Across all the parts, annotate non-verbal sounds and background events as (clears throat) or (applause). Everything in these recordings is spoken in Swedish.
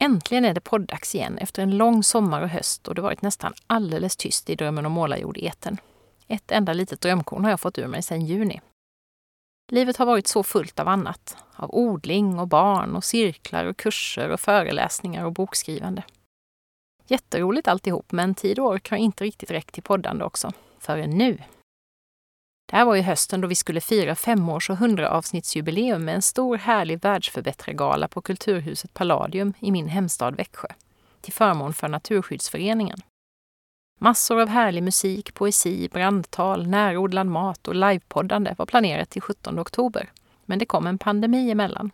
Äntligen är det poddags igen efter en lång sommar och höst och det varit nästan alldeles tyst i Drömmen om målarjord eten. Ett enda litet drömkorn har jag fått ur mig sedan juni. Livet har varit så fullt av annat. Av odling och barn och cirklar och kurser och föreläsningar och bokskrivande. Jätteroligt alltihop, men tid och ork har inte riktigt räckt till poddande också. Förrän nu. Det här var ju hösten då vi skulle fira femårs och hundraavsnittsjubileum med en stor härlig världsförbättrargala på Kulturhuset Palladium i min hemstad Växjö, till förmån för Naturskyddsföreningen. Massor av härlig musik, poesi, brandtal, närodlad mat och livepoddande var planerat till 17 oktober. Men det kom en pandemi emellan.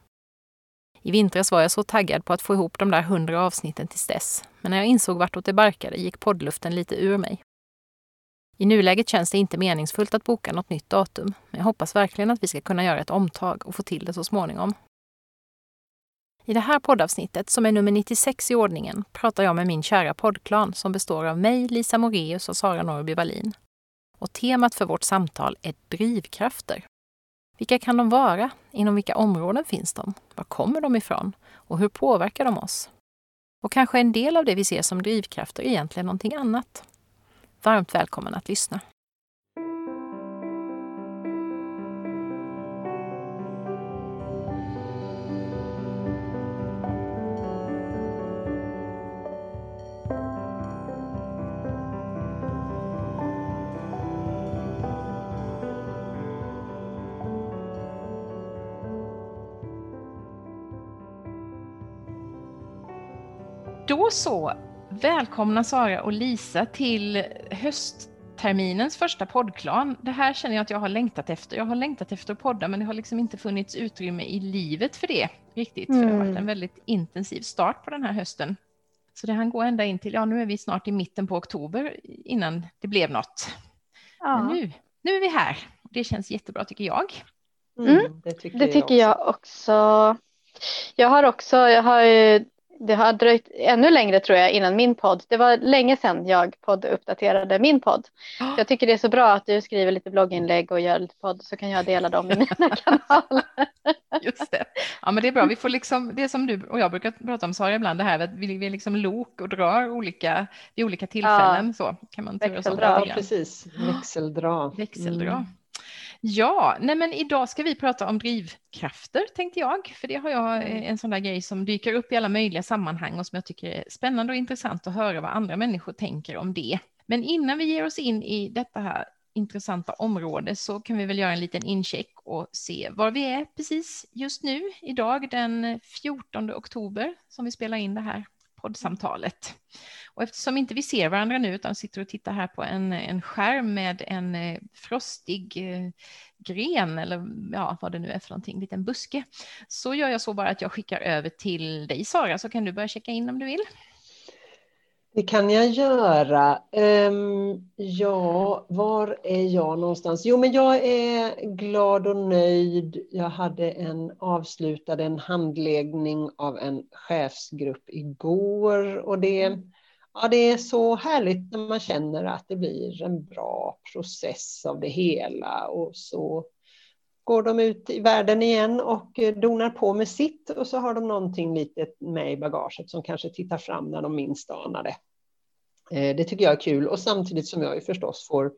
I vintras var jag så taggad på att få ihop de där hundra avsnitten tills dess, men när jag insåg vartåt det barkade gick poddluften lite ur mig. I nuläget känns det inte meningsfullt att boka något nytt datum, men jag hoppas verkligen att vi ska kunna göra ett omtag och få till det så småningom. I det här poddavsnittet, som är nummer 96 i ordningen, pratar jag med min kära poddklan som består av mig, Lisa Moreus och Sara Norrby Wallin. Och temat för vårt samtal är drivkrafter. Vilka kan de vara? Inom vilka områden finns de? Var kommer de ifrån? Och hur påverkar de oss? Och kanske en del av det vi ser som drivkrafter är egentligen någonting annat? Varmt välkommen att lyssna. Då så, Välkomna Sara och Lisa till höstterminens första poddklan. Det här känner jag att jag har längtat efter. Jag har längtat efter att podda men det har liksom inte funnits utrymme i livet för det riktigt. Mm. För det har varit en mm. väldigt intensiv start på den här hösten. Så det hann gå ända in till, ja nu är vi snart i mitten på oktober innan det blev något. Ja. Men nu, nu är vi här. Det känns jättebra tycker jag. Mm, mm. det tycker, det jag, tycker jag också. Jag har också, jag har det har dröjt ännu längre tror jag innan min podd. Det var länge sedan jag podduppdaterade min podd. Oh. Jag tycker det är så bra att du skriver lite blogginlägg och gör lite podd så kan jag dela dem i mina (laughs) kanaler. Just det. Ja men det är bra. Vi får liksom, det som du och jag brukar prata om Sara ibland, det här att vi är liksom lok och drar olika, vid olika tillfällen. Ja. Så kan man Växeldra. Ja, precis. Växeldra. Växeldra. Mm. Ja, nej men idag ska vi prata om drivkrafter tänkte jag, för det har jag mm. en sån där grej som dyker upp i alla möjliga sammanhang och som jag tycker är spännande och intressant att höra vad andra människor tänker om det. Men innan vi ger oss in i detta här intressanta område så kan vi väl göra en liten incheck och se var vi är precis just nu, idag den 14 oktober som vi spelar in det här poddsamtalet. Och eftersom inte vi ser varandra nu utan sitter och tittar här på en, en skärm med en eh, frostig eh, gren eller ja, vad det nu är för någonting, en liten buske, så gör jag så bara att jag skickar över till dig Sara så kan du börja checka in om du vill. Det kan jag göra. Um, ja, var är jag någonstans? Jo, men jag är glad och nöjd. Jag hade en avslutad en handläggning av en chefsgrupp igår och det, mm. ja, det är så härligt när man känner att det blir en bra process av det hela och så går de ut i världen igen och eh, donar på med sitt och så har de någonting litet med i bagaget som kanske tittar fram när de minst anar det. Eh, det tycker jag är kul och samtidigt som jag ju förstås får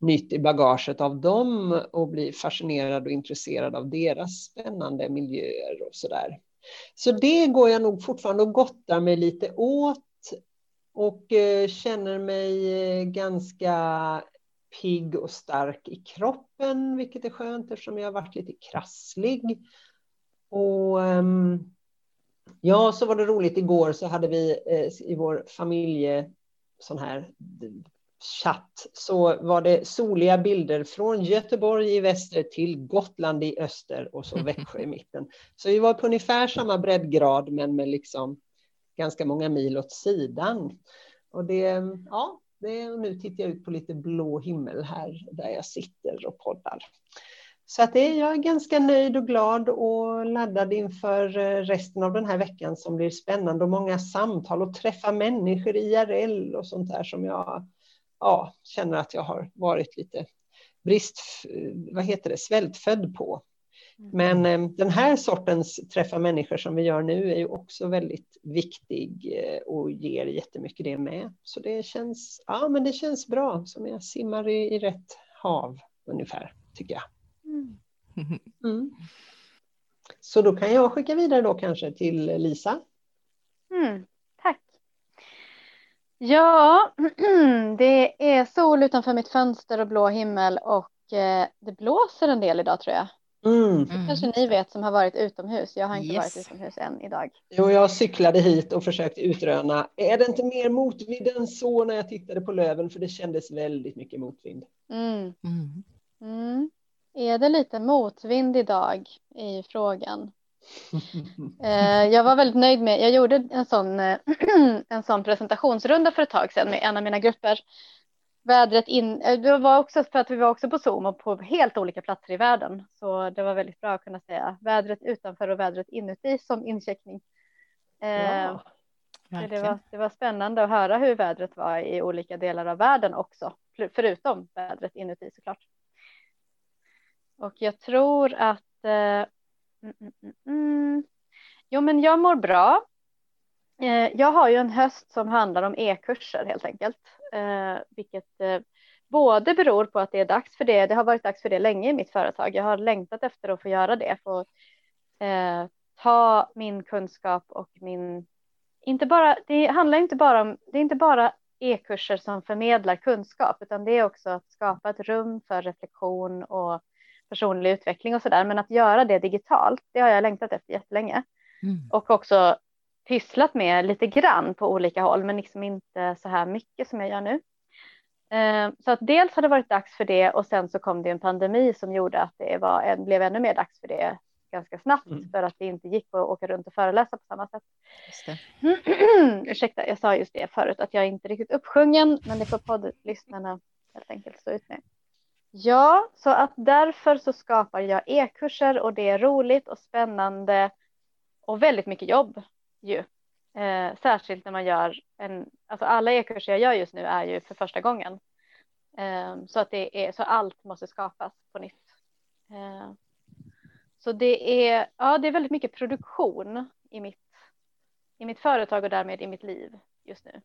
nytt i bagaget av dem och blir fascinerad och intresserad av deras spännande miljöer och så där. Så det går jag nog fortfarande och gottar mig lite åt och eh, känner mig ganska pigg och stark i kroppen, vilket är skönt eftersom jag har varit lite krasslig. Och ehm, ja, så var det roligt igår så hade vi eh, i vår familje sån här chatt så var det soliga bilder från Göteborg i väster till Gotland i öster och så Växjö i mitten. Så vi var på ungefär samma breddgrad men med liksom ganska många mil åt sidan. Och det, ja, det, och nu tittar jag ut på lite blå himmel här där jag sitter och poddar. Så att det är jag ganska nöjd och glad och laddad inför eh, resten av den här veckan som blir spännande och många samtal och träffa människor IRL och sånt där som jag ja, känner att jag har varit lite brist, eh, vad heter det, svältfödd på. Men eh, den här sortens träffa människor som vi gör nu är ju också väldigt viktig eh, och ger jättemycket det med. Så det känns, ja, men det känns bra, som jag simmar i, i rätt hav ungefär, tycker jag. Mm. Mm. Så då kan jag skicka vidare då kanske till Lisa. Mm, tack. Ja, (clears throat) det är sol utanför mitt fönster och blå himmel och eh, det blåser en del idag tror jag. Mm. Kanske ni vet som har varit utomhus. Jag har inte yes. varit utomhus än idag. Jo, jag cyklade hit och försökte utröna. Är det inte mer motvind än så när jag tittade på löven? För det kändes väldigt mycket motvind. Mm. Mm. mm. Är det lite motvind idag i frågan? (laughs) Eh, jag var väldigt nöjd med, jag gjorde en sån, eh, (clears throat) en sån presentationsrunda för ett tag sedan med en av mina grupper. Vädret in, eh, det var också för att vi var också på Zoom och på helt olika platser i världen. Så det var väldigt bra att kunna säga vädret utanför och vädret inuti som incheckning. Ja, det, var, det var spännande att höra hur vädret var i olika delar av världen också, förutom vädret inuti såklart. Och jag tror att eh, mm, mm, mm, mm, Jo, men jag mår bra. Eh, jag har ju en höst som handlar om e-kurser helt enkelt, eh, vilket eh, både beror på att det är dags för det. Det har varit dags för det länge i mitt företag. Jag har längtat efter att få göra det, få eh, ta min kunskap och min inte bara, det handlar inte bara om, det är inte bara e-kurser som förmedlar kunskap, utan det är också att skapa ett rum för reflektion och personlig utveckling och så där. Men att göra det digitalt, det har jag längtat efter jättelänge. Mm. Och också pysslat med lite grann på olika håll, men liksom inte så här mycket som jag gör nu. Eh, så att dels har det varit dags för det och sen så kom det en pandemi som gjorde att det var, blev ännu mer dags för det ganska snabbt mm. för att det inte gick att åka runt och föreläsa på samma sätt. (clears throat) Ursäkta, jag sa just det förut att jag är inte riktigt uppsjungen, men det får poddlyssnarna helt enkelt stå ut med. Ja, så att därför så skapar jag e-kurser och det är roligt och spännande och väldigt mycket jobb ju. Eh, särskilt när man gör en, alltså alla e-kurser jag gör just nu är ju för första gången. Eh, så att det är, så allt måste skapas på nytt. Eh, så det är, ja det är väldigt mycket produktion i mitt, i mitt företag och därmed i mitt liv just nu.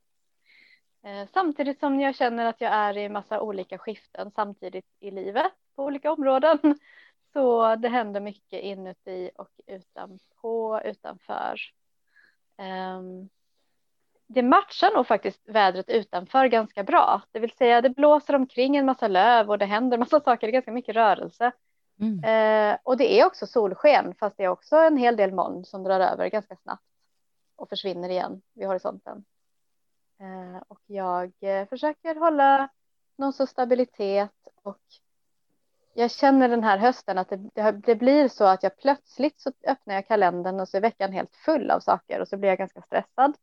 Eh, samtidigt som jag känner att jag är i massa olika skiften samtidigt i livet på olika områden. (laughs) Så det händer mycket inuti och utanpå, utanför. Ehm, det matchar nog faktiskt vädret utanför ganska bra. Det vill säga det blåser omkring en massa löv och det händer massa (laughs) saker, det är ganska mycket rörelse. Mm. Eh, och det är också solsken fast det är också en hel del moln som drar över ganska snabbt och försvinner igen vid horisonten. Eh, och jag eh, försöker hålla någon sorts stabilitet och jag känner den här hösten att det, det, blir så att jag plötsligt så öppnar jag kalendern och så är veckan helt full av saker och så blir jag ganska stressad.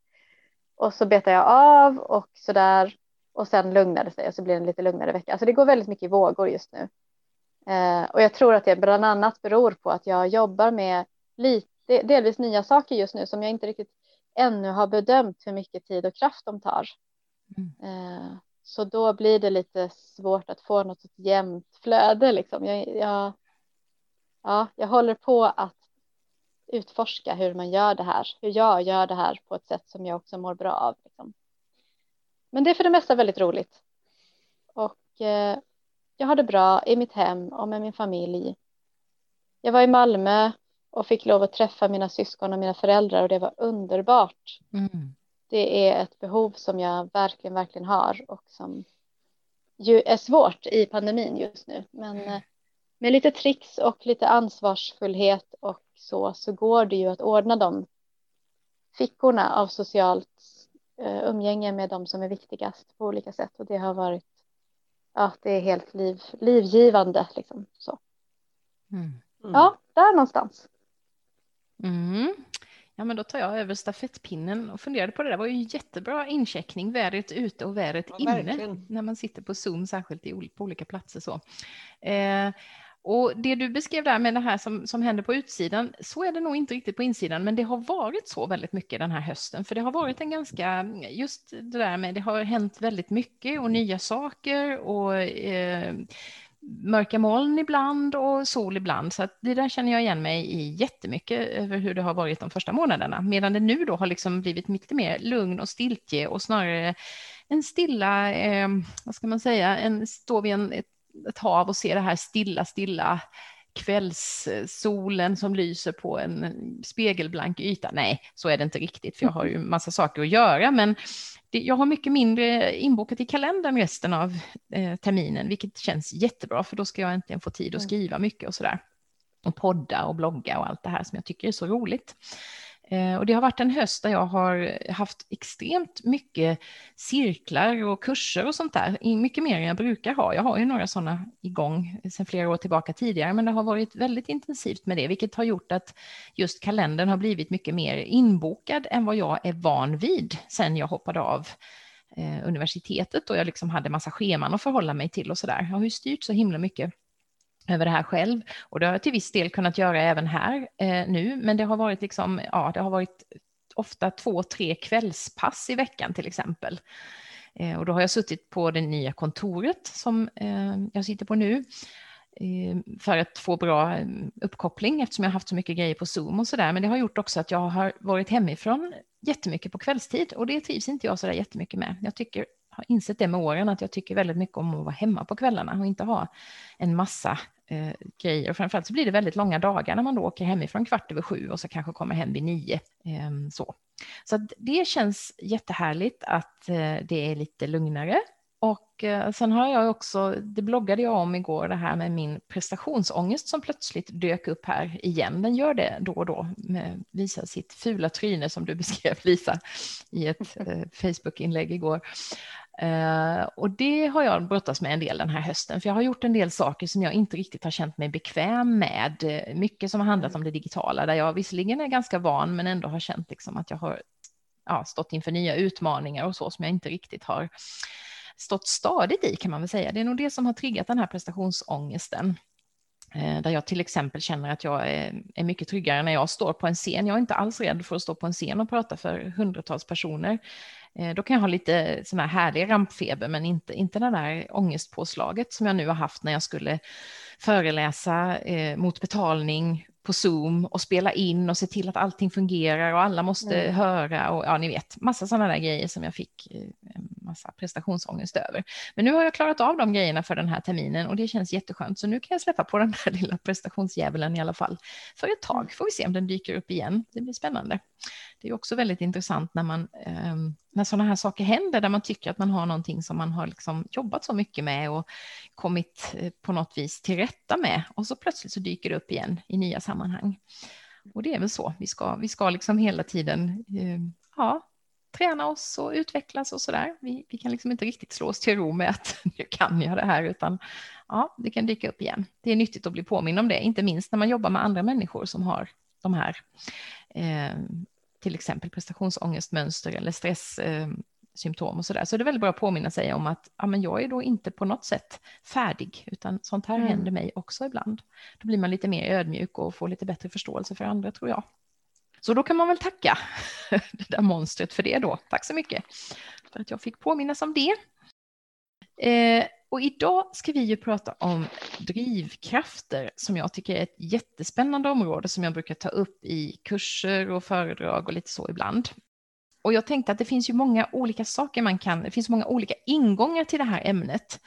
Och så betar jag av och så där och sen lugnar det sig och så blir det en lite lugnare vecka. Alltså det går väldigt mycket i vågor just nu. Eh, och jag tror att det bland annat beror på att jag jobbar med lite, delvis nya saker just nu som jag inte riktigt ännu har bedömt hur mycket tid och kraft de tar. Mm. Eh, så då blir det lite svårt att få något jämnt flöde. Liksom. Jag, jag, ja, jag håller på att utforska hur man gör det här, hur jag gör det här på ett sätt som jag också mår bra av. Liksom. Men det är för det mesta väldigt roligt. Och eh, jag har det bra i mitt hem och med min familj. Jag var i Malmö och fick lov att träffa mina syskon och mina föräldrar och det var underbart. Mm. Det är ett behov som jag verkligen, verkligen har och som ju är svårt i pandemin just nu. Men mm. med lite tricks och lite ansvarsfullhet och så, så går det ju att ordna de fickorna av socialt uh, umgänge med de som är viktigast på olika sätt och det har varit, ja, det är helt liv, livgivande liksom så. Mm. Mm. Ja, där någonstans. Mm. Ja, men då tar jag över stafettpinnen och funderade på det. Det var ju en jättebra incheckning, vädret ute och vädret ja, inne, verkligen. när man sitter på Zoom, särskilt på olika platser. Så. Eh, och det du beskrev där med det här som, som händer på utsidan, så är det nog inte riktigt på insidan, men det har varit så väldigt mycket den här hösten, för det har varit en ganska, just det där med, det har hänt väldigt mycket och nya saker och eh, mörka moln ibland och sol ibland. Så det där känner jag igen mig i jättemycket över hur det har varit de första månaderna. Medan det nu då har liksom blivit lite mer lugn och stiltje och snarare en stilla, eh, vad ska man säga, en, står vid en, ett, ett hav och ser det här stilla, stilla kvällssolen som lyser på en spegelblank yta. Nej, så är det inte riktigt, för jag har ju massa saker att göra, men jag har mycket mindre inbokat i kalendern resten av eh, terminen, vilket känns jättebra, för då ska jag äntligen få tid att mm. skriva mycket och sådär. Och podda och blogga och allt det här som jag tycker är så roligt. Eh, och det har varit en höst där jag har haft extremt mycket cirklar och kurser och sånt där, mycket mer än jag brukar ha. Jag har ju några sådana igång sedan flera år tillbaka tidigare, men det har varit väldigt intensivt med det, vilket har gjort att just kalendern har blivit mycket mer inbokad än vad jag är van vid sedan jag hoppade av eh, universitetet och jag liksom hade massa scheman att förhålla mig till och så där. Jag har ju styrt så himla mycket över det här själv. Och det har jag till viss del kunnat göra även här eh, nu, men det har varit liksom, ja, det har varit ofta två, tre kvällspass i veckan till exempel. Eh, och då har jag suttit på det nya kontoret som eh, jag sitter på nu eh, för att få bra eh, uppkoppling eftersom jag har haft så mycket grejer på Zoom och så där. Men det har gjort också att jag har varit hemifrån jättemycket på kvällstid och det trivs inte jag så där jättemycket med. Jag tycker har insett det med åren att jag tycker väldigt mycket om att vara hemma på kvällarna och inte ha en massa eh, grejer. Och framförallt så blir det väldigt långa dagar när man då åker hemifrån kvart över sju och så kanske kommer hem vid nio. Eh, så så det känns jättehärligt att eh, det är lite lugnare och eh, sen har jag också, det bloggade jag om igår, det här med min prestationsångest som plötsligt dök upp här igen. Den gör det då och då, med, visar sitt fula tryne som du (laughs) beskrev Lisa i ett eh, Facebook-inlägg igår. Uh, och det har jag brottats med en del den här hösten, för jag har gjort en del saker som jag inte riktigt har känt mig bekväm med. Mycket som har handlat om det digitala, där jag visserligen är ganska van, men ändå har känt liksom att jag har ja, stått inför nya utmaningar och så som jag inte riktigt har stått stadigt i kan man väl säga. Det är nog det som har triggat den här prestationsångesten. Eh, där jag till exempel känner att jag är, mycket tryggare när jag står på en scen. Jag är inte alls rädd för att stå på en scen och prata för hundratals personer. Eh, då kan jag ha lite sån här härlig rampfeber, men inte, inte det där ångestpåslaget som jag nu har haft när jag skulle föreläsa eh, mot betalning på Zoom och spela in och se till att allting fungerar och alla måste mm. höra och ja, ni vet, massa sådana där grejer som jag fick eh, massa prestationsångest över. Men nu har jag klarat av de grejerna för den här terminen och det känns jätteskönt. Så nu kan jag släppa på den här (laughs) lilla prestationsdjävulen i alla fall för ett tag. Får vi se om den dyker upp igen. Det blir spännande. Det är också väldigt intressant när man eh, när sådana här saker händer där man tycker att man har någonting som man har liksom jobbat så mycket med och kommit eh, på något vis till rätta med och så plötsligt så dyker det upp igen i nya sammanhang. Och det är väl så, vi ska, vi ska liksom hela tiden eh, ja, träna oss och utvecklas och så där. Vi, vi kan liksom inte riktigt slå oss till ro med att (laughs) nu kan jag det här, utan ja, det kan dyka upp igen. Det är nyttigt att bli påminn om det, inte minst när man jobbar med andra människor som har de här eh, till exempel prestationsångestmönster eller stresssymptom och så där. Så det är väldigt bra att påminna sig om att ja, men jag är då inte på något sätt färdig, utan sånt här mm. händer mig också ibland. Då blir man lite mer ödmjuk och får lite bättre förståelse för andra, tror jag. Så då kan man väl tacka (laughs) det där monstret för det då. Tack så mycket för att jag fick påminnas om det. Eh, och idag ska vi ju prata om drivkrafter som jag tycker är ett jättespännande område som jag brukar ta upp i kurser och föredrag och lite så ibland. Och jag tänkte att det finns ju många olika saker man kan, det finns många olika ingångar till det här ämnet.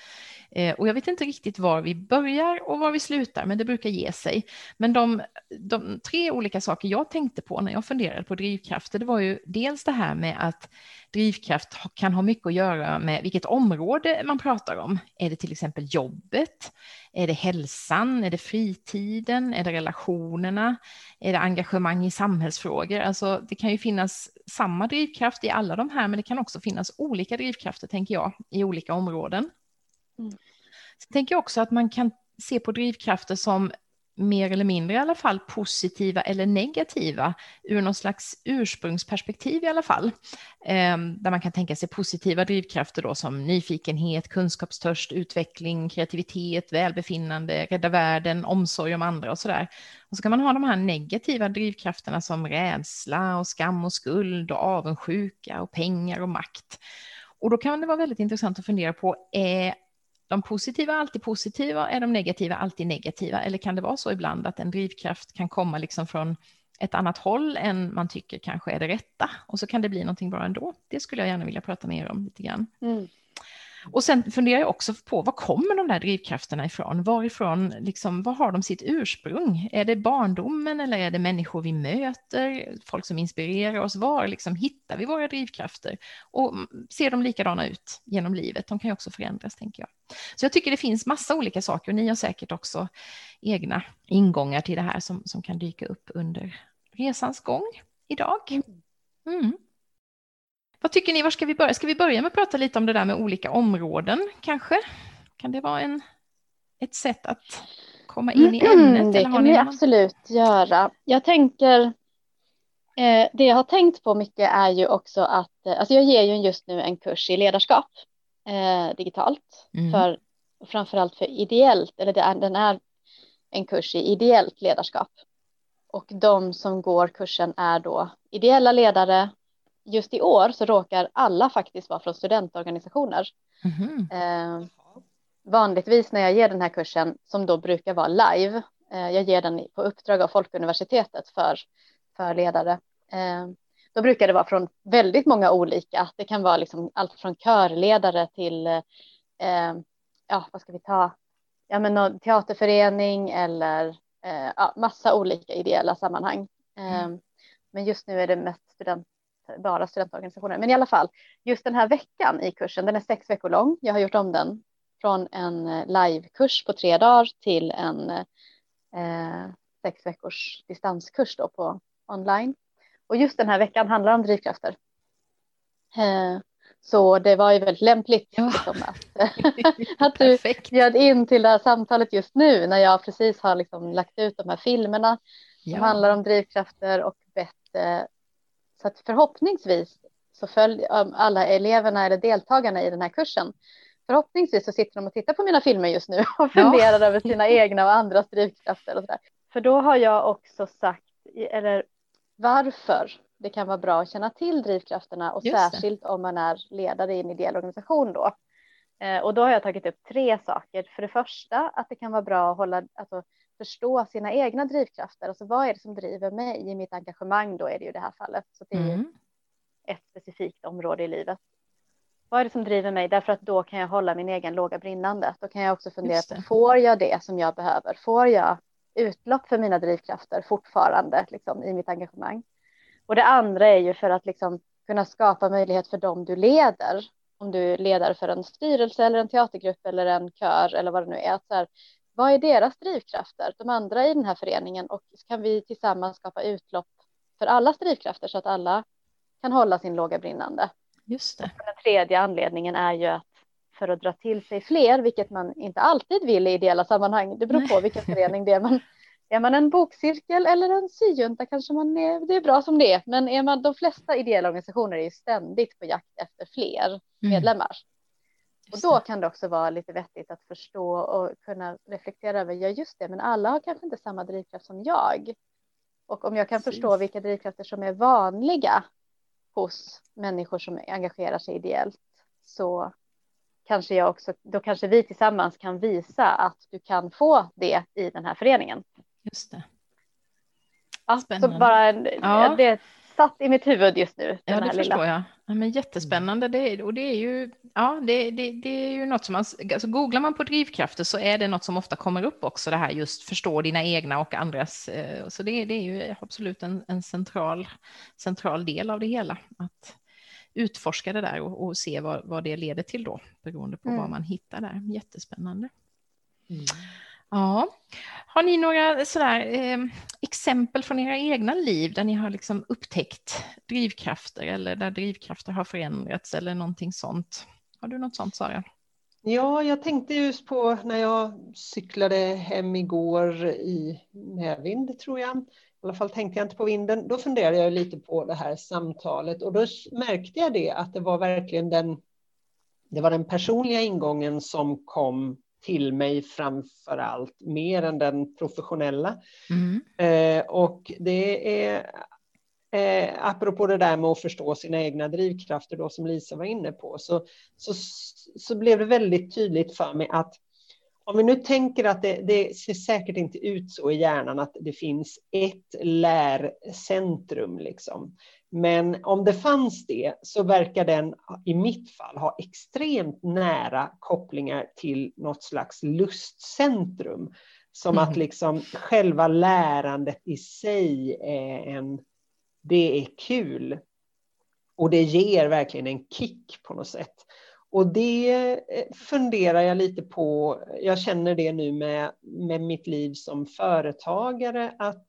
Eh, och jag vet inte riktigt var vi börjar och var vi slutar, men det brukar ge sig. Men de, de tre olika saker jag tänkte på när jag funderade på drivkrafter, det var ju dels det här med att drivkraft kan ha mycket att göra med vilket område man pratar om. Är det till exempel jobbet? Är det hälsan? Är det fritiden? Är det relationerna? Är det engagemang i samhällsfrågor? Alltså, det kan ju finnas samma drivkraft i alla de här, men det kan också finnas olika drivkrafter, tänker jag, i olika områden. Mm. Sen tänker jag också att man kan se på drivkrafter som mer eller mindre i alla fall positiva eller negativa ur någon slags ursprungsperspektiv i alla fall. Ehm, där man kan tänka sig positiva drivkrafter då som nyfikenhet, kunskapstörst, utveckling, kreativitet, välbefinnande, rädda världen, omsorg om andra och sådär. Och så kan man ha de här negativa drivkrafterna som rädsla och skam och skuld och avundsjuka och pengar och makt. Och då kan det vara väldigt intressant att fundera på, är de positiva alltid positiva? Är de negativa alltid negativa? Eller kan det vara så ibland att en drivkraft kan komma liksom från ett annat håll än man tycker kanske är det rätta och så kan det bli någonting bra ändå. Det skulle jag gärna vilja prata mer om lite grann. Mm. Och sen funderar jag också på var kommer de där drivkrafterna ifrån? Varifrån, liksom, var har de sitt ursprung? Är det barndomen eller är det människor vi möter, folk som inspirerar oss? Var liksom, hittar vi våra drivkrafter? Och ser de likadana ut genom livet? De kan ju också förändras, tänker jag. Så jag tycker det finns massa olika saker och ni har säkert också egna ingångar till det här som, som kan dyka upp under resans gång idag. Mm. Vad tycker ni, var ska vi börja? Ska vi börja med att prata lite om det där med olika områden kanske? Kan det vara en, ett sätt att komma in i ämnet? det kan vi någon... absolut göra. Jag tänker, eh, det jag har tänkt på mycket är ju också att, eh, alltså jag ger ju just nu en kurs i ledarskap eh, digitalt, mm. för framförallt för ideellt, eller det är, den är en kurs i ideellt ledarskap. Och de som går kursen är då ideella ledare just i år så råkar alla faktiskt vara från studentorganisationer. Mm. Eh, vanligtvis när jag ger den här kursen, som då brukar vara live, eh, jag ger den på uppdrag av Folkuniversitetet för, för ledare, eh, då brukar det vara från väldigt många olika. Det kan vara liksom allt från körledare till, eh, ja, vad ska vi ta, ja, men teaterförening eller eh, ja, massa olika ideella sammanhang. Mm. Eh, men just nu är det mest student bara studentorganisationer. Men i alla fall, just den här veckan i kursen, den är sex veckor lång. Jag har gjort om den från en eh, livekurs på tre dagar till en eh, sex veckors distanskurs då på online. Och just den här veckan handlar om drivkrafter. Eh, så det var ju väldigt lämpligt ja. liksom, att, (laughs) att du bjöd in till det här samtalet just nu när jag precis har liksom lagt ut de här filmerna som ja. handlar om drivkrafter och bett eh, så att förhoppningsvis så följer alla eleverna eller deltagarna i den här kursen. Förhoppningsvis så sitter de och tittar på mina filmer just nu och funderar ja. över sina egna och andras drivkrafter och så där. För då har jag också sagt, eller varför det kan vara bra att känna till drivkrafterna och särskilt om man är ledare i en ideell organisation då. Eh, och då har jag tagit upp tre saker. För det första att det kan vara bra att hålla, alltså, förstå sina egna drivkrafter. Alltså vad är det som driver mig i mitt engagemang då är det ju det här fallet. Så det är mm. ett specifikt område i livet. Vad är det som driver mig? Därför att då kan jag hålla min egen låga brinnande. Då kan jag också fundera på, får jag det som jag behöver? Får jag utlopp för mina drivkrafter fortfarande liksom, i mitt engagemang? Och det andra är ju för att liksom, kunna skapa möjlighet för dem du leder. Om du leder för en styrelse eller en teatergrupp eller en kör eller vad det nu är. Att så här, vad är deras drivkrafter, de andra i den här föreningen och kan vi tillsammans skapa utlopp för allas drivkrafter så att alla kan hålla sin låga brinnande. Just det. den tredje anledningen är ju att för att dra till sig fler, vilket man inte alltid vill i ideella sammanhang. Det beror på vilken förening det är. Man, är man en bokcirkel eller en syjunta kanske man är, det är bra som det är. Men är man, de flesta ideella organisationer är ständigt på jakt efter fler mm. Och då kan det också vara lite vettigt att förstå och kunna reflektera över, ja just det, men alla har kanske inte samma drivkraft som jag. Och om jag kan Precis. förstå vilka drivkrafter som är vanliga hos människor som engagerar sig ideellt så kanske jag också, då kanske vi tillsammans kan visa att du kan få det i den här föreningen. Just det. Spännande. Så bara, ja. det, satt i mitt huvud just nu. Ja, det förstår lilla. jag. Ja, men jättespännande. Det, och det är ju, ja, det, det, det är ju något som man, alltså googlar man på drivkrafter så är det något som ofta kommer upp också, det här just förstå dina egna och andras. Eh, så det, det är ju absolut en, en central, central del av det hela. Att utforska det där och, och se vad, vad det leder till då, beroende på mm. vad man hittar där. Jättespännande. Mm. Ja. Har ni några sådär, eh, exempel från era egna liv där ni har liksom upptäckt drivkrafter eller där drivkrafter har förändrats eller någonting sånt? Har du något sånt Sara? Ja, jag tänkte just på när jag cyklade hem igår i medvind, tror jag. I alla fall tänkte jag inte på vinden. Då funderade jag lite på det här samtalet och då märkte jag det att det var verkligen den, det var den personliga ingången som kom till mig framför allt, mer än den professionella. Mm. Eh, och det är Eh, apropå det där med att förstå sina egna drivkrafter då, som Lisa var inne på, så, så, så blev det väldigt tydligt för mig att om vi nu tänker att det, det, ser säkert inte ut så i hjärnan att det finns ett lärcentrum, liksom. Men om det fanns det så verkar den i mitt fall ha extremt nära kopplingar till något slags lustcentrum. Som mm. att liksom själva lärandet i sig är en det är kul. Och det ger verkligen en kick på något sätt. Och det eh, funderar jag lite på. Jag känner det nu med, med mitt liv som företagare att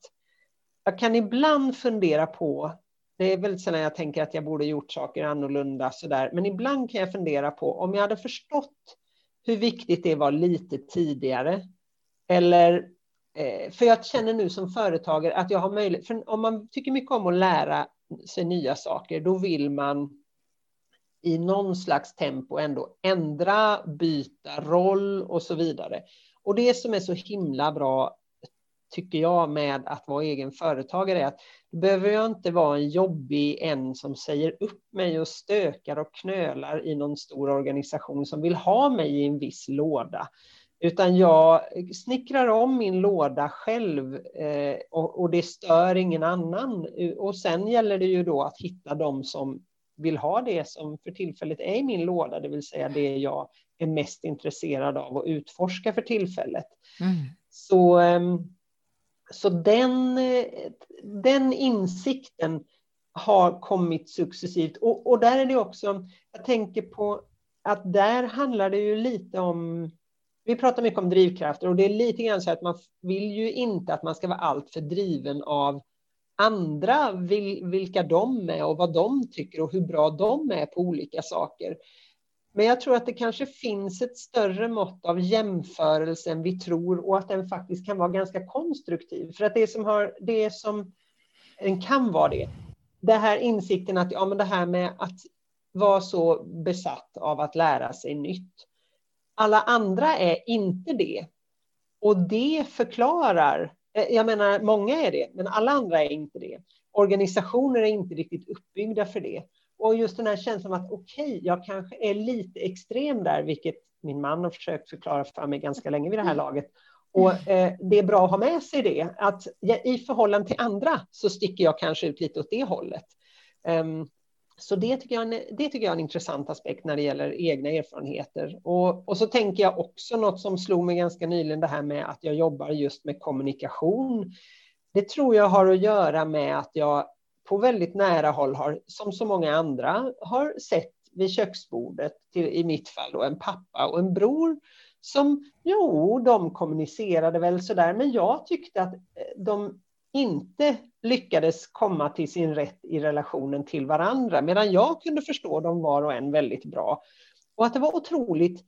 jag kan ibland fundera på, det är väldigt sällan jag tänker att jag borde gjort saker annorlunda sådär, men ibland kan jag fundera på om jag hade förstått hur viktigt det var lite tidigare eller eh, för jag känner nu som företagare att jag har möjlighet, för om man tycker mycket om att lära sig nya saker, då vill man i någon slags tempo ändå ändra, byta roll och så vidare. Och det som är så himla bra, tycker jag, med att vara egen företagare är att det behöver jag inte vara en jobbig en som säger upp mig och stökar och knölar i någon stor organisation som vill ha mig i en viss låda. Utan jag snickrar om min låda själv eh, och, och, det stör ingen annan. Och sen gäller det ju då att hitta de som vill ha det som för tillfället är i min låda, det vill säga det jag är mest intresserad av att utforska för tillfället. Mm. Så, eh, så den, den insikten har kommit successivt. Och, och där är det också, jag tänker på att där handlar det ju lite om vi pratar mycket om drivkrafter och det är lite grann så att man vill ju inte att man ska vara alltför driven av andra, vilka de är och vad de tycker och hur bra de är på olika saker. Men jag tror att det kanske finns ett större mått av jämförelse än vi tror och att den faktiskt kan vara ganska konstruktiv. För att det som, har, det som den kan vara det, det här insikten att ja, men det här med att vara så besatt av att lära sig nytt alla andra är inte det. Och det förklarar, eh, jag menar många är det, men alla andra är inte det. Organisationer är inte riktigt uppbyggda för det. Och just den här känslan av att okej, okay, jag kanske är lite extrem där, vilket min man har försökt förklara för mig ganska länge vid det här laget. Och eh, det är bra att ha med sig det, att jag, i förhållande till andra så sticker jag kanske ut lite åt det hållet. Um, så det tycker, jag, det tycker jag är en intressant aspekt när det gäller egna erfarenheter. Och, och så tänker jag också något som slog mig ganska nyligen, det här med att jag jobbar just med kommunikation. Det tror jag har att göra med att jag på väldigt nära håll har, som så många andra, har sett vid köksbordet, till, i mitt fall då, en pappa och en bror som, jo, de kommunicerade väl sådär, men jag tyckte att eh, de inte lyckades komma till sin rätt i relationen till varandra, medan jag kunde förstå dem var och en väldigt bra. Och att det var otroligt,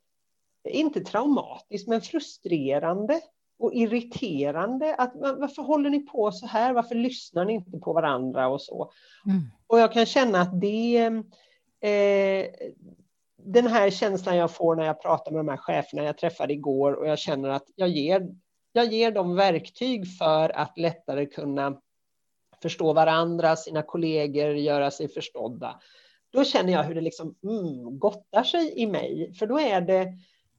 inte traumatiskt, men frustrerande och irriterande. Att, varför håller ni på så här? Varför lyssnar ni inte på varandra och så? Mm. Och jag kan känna att det eh, den här känslan jag får när jag pratar med de här cheferna jag träffade igår och jag känner att jag ger jag ger dem verktyg för att lättare kunna förstå varandra, sina kollegor, göra sig förstådda. Då känner jag hur det liksom mm, gottar sig i mig, för då är det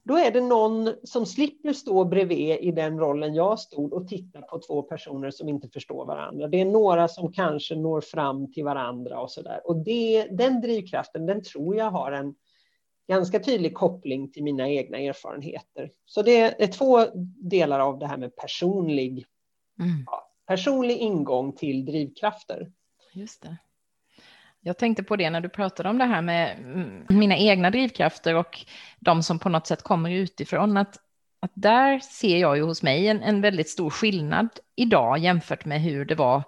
då är det någon som slipper stå bredvid i den rollen jag stod och titta på två personer som inte förstår varandra. Det är några som kanske når fram till varandra och så där. Och det, den drivkraften, den tror jag har en, ganska tydlig koppling till mina egna erfarenheter. Så det är två delar av det här med personlig, mm. ja, personlig ingång till drivkrafter. Just det. Jag tänkte på det när du pratade om det här med mm, mina egna drivkrafter och de som på något sätt kommer utifrån. Att, att där ser jag ju hos mig en, en väldigt stor skillnad idag jämfört med hur det var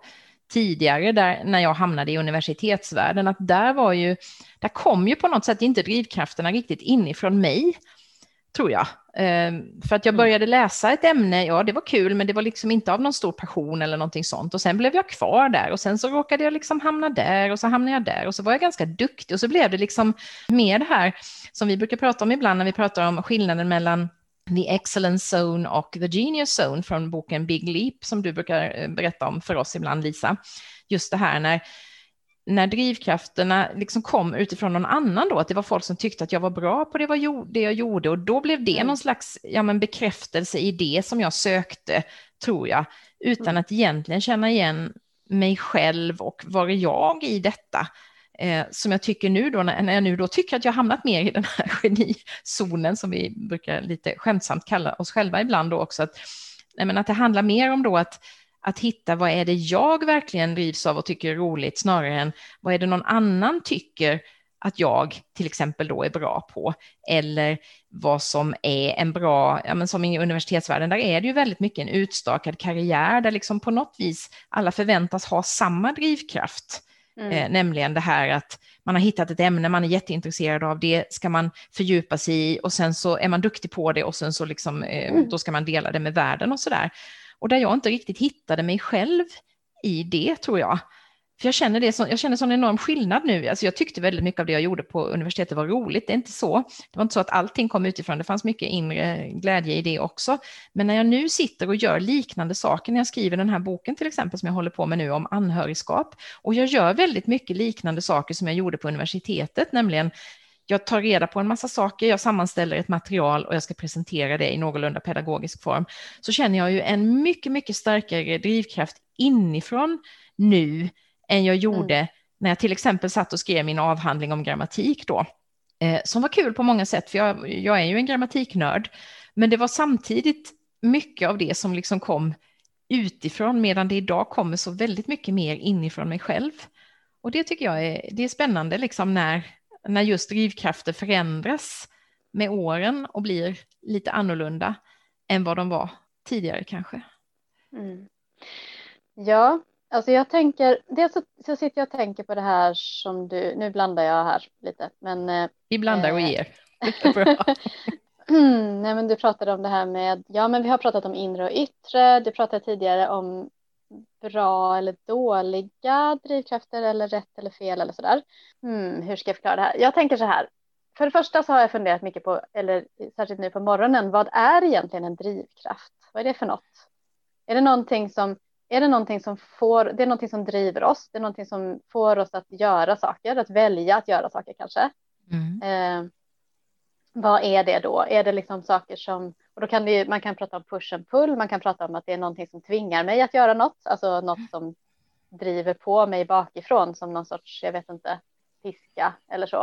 tidigare, där, när jag hamnade i universitetsvärlden, att där var ju, där kom ju på något sätt inte drivkrafterna riktigt inifrån mig, tror jag. Ehm, för att jag mm. började läsa ett ämne, ja det var kul, men det var liksom inte av någon stor passion eller någonting sånt. Och sen blev jag kvar där och sen så råkade jag liksom hamna där och så hamnade jag där och så var jag ganska duktig och så blev det liksom mer det här som vi brukar prata om ibland när vi pratar om skillnaden mellan The Excellence Zone och The Genius Zone från boken Big Leap som du brukar eh, berätta om för oss ibland, Lisa. Just det här när när drivkrafterna liksom kom utifrån någon annan då, att det var folk som tyckte att jag var bra på det, var, det jag gjorde och då blev det mm. någon slags ja, men bekräftelse i det som jag sökte, tror jag, utan mm. att egentligen känna igen mig själv och var är jag i detta? Eh, som jag tycker nu då, när jag nu då tycker att jag hamnat mer i den här (laughs) genizonen som vi brukar lite skämtsamt kalla oss själva ibland då också, att, nej, att det handlar mer om då att att hitta vad är det jag verkligen drivs av och tycker är roligt snarare än vad är det någon annan tycker att jag till exempel då är bra på eller vad som är en bra, ja men som i universitetsvärlden, där är det ju väldigt mycket en utstakad karriär där liksom på något vis alla förväntas ha samma drivkraft, mm. eh, nämligen det här att man har hittat ett ämne, man är jätteintresserad av det, ska man fördjupa sig i och sen så är man duktig på det och sen så liksom, eh, mm. då ska man dela det med världen och så där och där jag inte riktigt hittade mig själv i det, tror jag. För jag känner, det som, jag känner sån enorm skillnad nu. Alltså jag tyckte väldigt mycket av det jag gjorde på universitetet var roligt. Det är inte så. Det var inte så att allting kom utifrån. Det fanns mycket inre glädje i det också. Men när jag nu sitter och gör liknande saker, när jag skriver den här boken till exempel som jag håller på med nu om anhörigskap, och jag gör väldigt mycket liknande saker som jag gjorde på universitetet, nämligen jag tar reda på en massa saker, jag sammanställer ett material och jag ska presentera det i någorlunda pedagogisk form, så känner jag ju en mycket, mycket starkare drivkraft inifrån nu än jag gjorde mm. när jag till exempel satt och skrev min avhandling om grammatik då, eh, som var kul på många sätt, för jag, jag är ju en grammatiknörd, men det var samtidigt mycket av det som liksom kom utifrån, medan det idag kommer så väldigt mycket mer inifrån mig själv. Och det tycker jag är, det är spännande, liksom när, när just drivkrafter förändras med åren och blir lite annorlunda än vad de var tidigare kanske. Mm. Ja, alltså jag tänker, dels så, så, sitter jag och tänker på det här som du, nu blandar jag här lite, men. Eh, Vi blandar och eh, ger. (laughs) Nej, men du pratade om det här med, ja, men vi har pratat om inre och yttre. Du pratade tidigare om bra eller dåliga drivkrafter eller rätt eller fel eller sådär. Hmm, hur ska jag förklara det här? Jag tänker så här. För det första så har jag funderat mycket på, eller särskilt nu på morgonen, vad är egentligen en drivkraft? Vad är det för något? Är det någonting som, är det någonting som får, det är någonting som driver oss, det är någonting som får oss att göra saker, att välja att göra saker kanske. Mm. Eh, vad är det då? Är det liksom saker som och då kan det, man kan prata om push and pull, man kan prata om att det är någonting som tvingar mig att göra något, alltså något som driver på mig bakifrån som någon sorts, jag vet inte, piska eller så.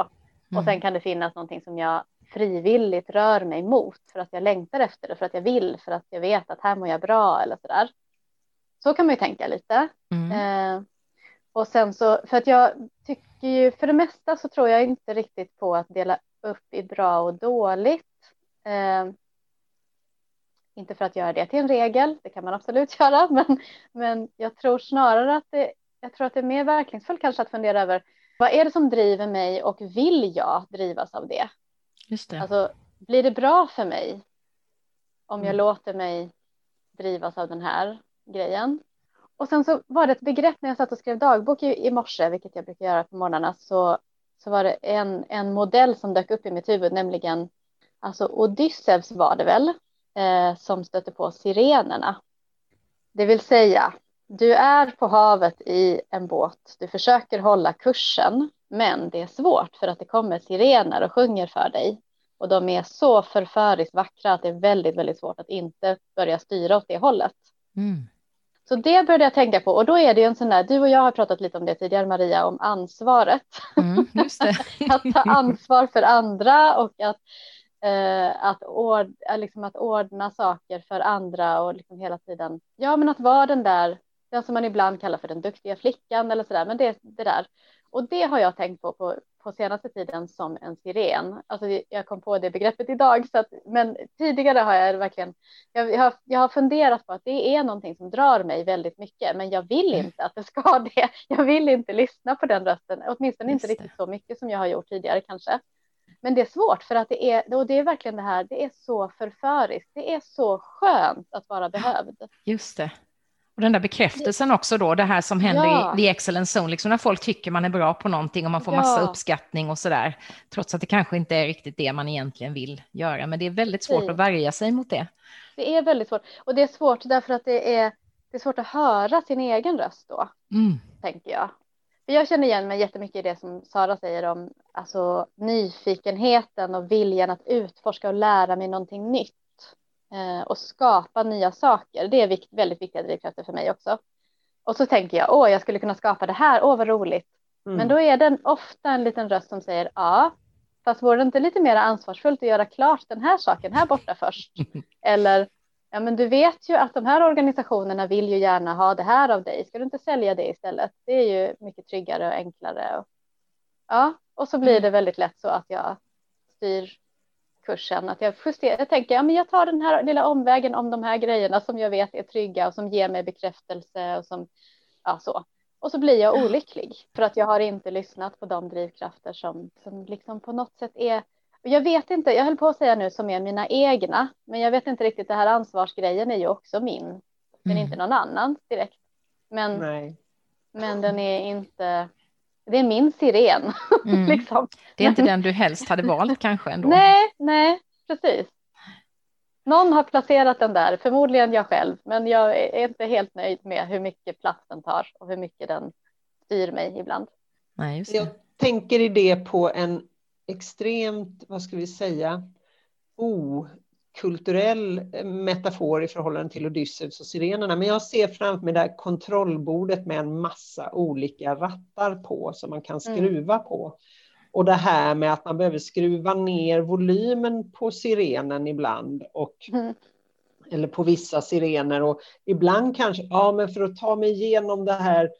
Mm. Och sen kan det finnas någonting som jag frivilligt rör mig mot för att jag längtar efter det, för att jag vill, för att jag vet att här mår jag bra eller så där. Så kan man ju tänka lite. Mm. Eh, och sen så, för att jag tycker ju, för det mesta så tror jag inte riktigt på att dela upp i bra och dåligt. Eh, inte för att göra det till en regel, det kan man absolut (laughs) göra, men, men jag tror snarare att det, jag tror att det är mer verkningsfullt kanske att fundera över vad är det som driver mig och vill jag drivas av det? Just det. Alltså, blir det bra för mig om jag mm. låter mig drivas av den här grejen? Och sen så var det ett begrepp när jag satt och skrev dagbok i, i morse, vilket jag brukar göra på morgnarna, så, så var det en, en modell som dök upp i mitt huvud, nämligen alltså Odysseus var det väl, eh, som stötte på sirenerna. Det vill säga, du är på havet i en båt, du försöker hålla kursen, men det är svårt för att det kommer sirener och sjunger för dig. Och de är så förföriskt vackra att det är väldigt, väldigt svårt att inte börja styra åt det hållet. Mm. Så det började jag tänka på och då är det en sån där, du och jag har pratat lite om det tidigare Maria, om ansvaret. Mm, (laughs) att ta ansvar för andra och att eh, att, ord, eh, liksom att ordna saker för andra och liksom hela tiden, ja men att vara den där, den som man ibland kallar för den duktiga flickan eller sådär, men det, det där. Och det har jag tänkt på, på på senaste tiden som en siren. Alltså jag kom på det begreppet idag, så att, men tidigare har jag verkligen, jag, har, jag har funderat på att det är någonting som drar mig väldigt mycket, men jag vill mm. inte att det ska (laughs) det. Jag vill inte lyssna på den rösten, åtminstone Just inte riktigt så mycket som jag har gjort tidigare kanske. Men det är svårt för att det är, och det är verkligen det här, det är så förföriskt. Det är så skönt att vara behövd. Just det. Och den där bekräftelsen också då, det här som händer ja. i the excellence zone, liksom när folk tycker man är bra på någonting och man får ja. massa uppskattning och sådär, trots att det kanske inte är riktigt det man egentligen vill göra. Men det är väldigt svårt Nej. att värja sig mot det. Det är väldigt svårt och det är svårt därför att det är, det är svårt att höra sin egen röst då, mm. tänker jag. Jag känner igen mig jättemycket i det som Sara säger om alltså, nyfikenheten och viljan att utforska och lära mig någonting nytt och skapa nya saker. Det är vikt, väldigt viktiga drivkrafter för mig också. Och så tänker jag, åh, jag skulle kunna skapa det här, åh vad roligt. Mm. Men då är det ofta en liten röst som säger, ja, fast vore det inte lite mer ansvarsfullt att göra klart den här saken här borta först? (laughs) Eller, ja men du vet ju att de här organisationerna vill ju gärna ha det här av dig, ska du inte sälja det istället? Det är ju mycket tryggare och enklare. Och, ja, och så blir mm. det väldigt lätt så att jag styr kursen, att jag justerar, jag tänker, ja men jag tar den här lilla omvägen om de här grejerna som jag vet är trygga och som ger mig bekräftelse och som, ja så. Och så blir jag olycklig för att jag har inte lyssnat på de drivkrafter som, som liksom på något sätt är jag vet inte, jag höll på att säga nu som är mina egna, men jag vet inte riktigt, det här ansvarsgrejen är ju också min, är mm. inte någon annan direkt. Men, Nej. men den är inte, det är min siren. (laughs) Mm. liksom. Det är inte den du helst hade valt kanske ändå? Nej, nej, precis. Någon har placerat den där, förmodligen jag själv, men jag är inte helt nöjd med hur mycket plats den tar och hur mycket den styr mig ibland. Nej, jag tänker i det på en extremt, vad ska vi säga, okulturell metafor i förhållande till Odysseus och sirenerna. Men jag ser framför mig det här kontrollbordet med en massa olika rattar på som man kan mm. skruva mm. på. Och det här med att man behöver skruva ner volymen på sirenen ibland och mm. eller på vissa sirener och ibland kanske, ja men för att ta mig igenom det här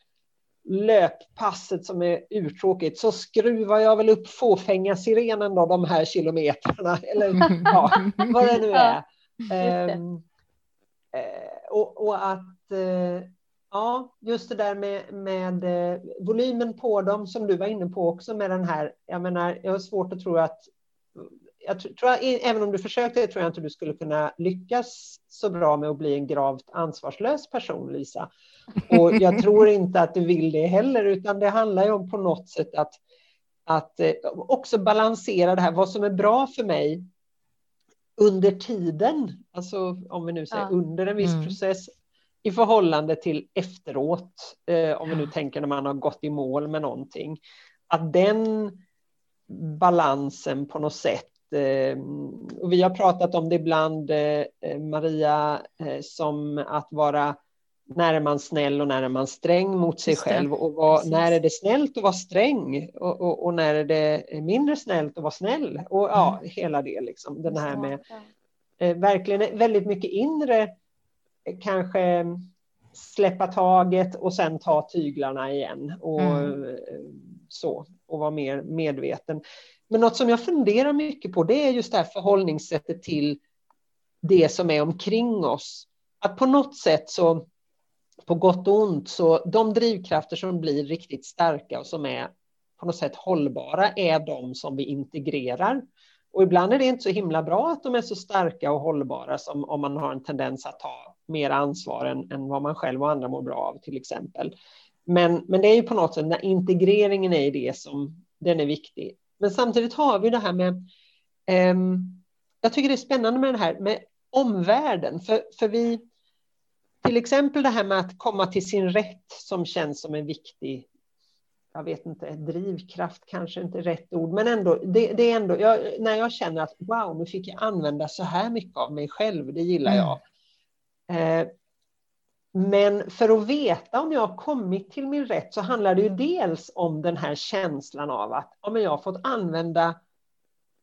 löppasset som är urtråkigt så skruvar jag väl upp fåfänga-sirenen då de här kilometrarna (laughs) eller ja, vad det nu (laughs) är. Ja, um, och, och, att uh, ja, just det där med, med uh, volymen på dem som du var inne på också med den här. Jag menar, jag har svårt att tro att jag tror, även om du försökte tror jag inte du skulle kunna lyckas så bra med att bli en gravt ansvarslös person, Lisa. Och jag (laughs) tror inte att du vill det heller, utan det handlar ju om på något sätt att, att eh, också balansera det här, vad som är bra för mig under tiden, alltså om vi nu säger ja. under en viss mm. process, i förhållande till efteråt, eh, om vi nu tänker när man har gått i mål med någonting, att den balansen på något sätt och vi har pratat om det ibland, eh, Maria, eh, som att vara när är man snäll och när är man sträng mot sig själv och vad, när är det snällt att vara sträng och, och, och, när är det mindre snällt att vara snäll och ja, mm. hela det liksom den här med eh, verkligen väldigt mycket inre eh, kanske släppa taget och sen ta tyglarna igen och mm. Så och vara mer medveten. Men något som jag funderar mycket på det är just det här förhållningssättet till det som är omkring oss. Att på något sätt så på gott och ont, så de drivkrafter som blir riktigt starka och som är på något sätt hållbara är de som vi integrerar. Och ibland är det inte så himla bra att de är så starka och hållbara som om man har en tendens att ta mer ansvar än, än vad man själv och andra mår bra av till exempel. Men, men det är ju på något sätt, när integreringen är det som den är viktig. Men samtidigt har vi det här med, eh, jag tycker det är spännande med det här med omvärlden, för, för vi, till exempel det här med att komma till sin rätt som känns som en viktig jag vet inte, drivkraft kanske inte rätt ord, men ändå, det, det är ändå, jag, när jag känner att wow, nu fick jag använda så här mycket av mig själv, det gillar mm. jag. Eh, men för att veta om jag har kommit till min rätt så handlar det ju dels om den här känslan av att ja, jag har fått använda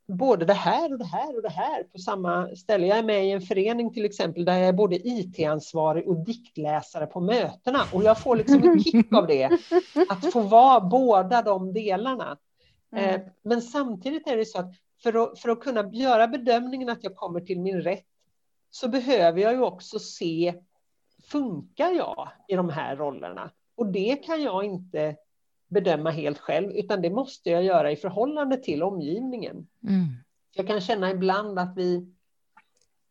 både det här och det här och det här på samma ställe. Jag är med i en förening till exempel där jag är både IT-ansvarig och diktläsare på mötena och jag får liksom en kick av det. Att få vara båda de delarna. Mm. Eh, men samtidigt är det så att för, att för att kunna göra bedömningen att jag kommer till min rätt så behöver jag ju också se funkar jag i de här rollerna? Och det kan jag inte bedöma helt själv, utan det måste jag göra i förhållande till omgivningen. Mm. Jag kan känna ibland att vi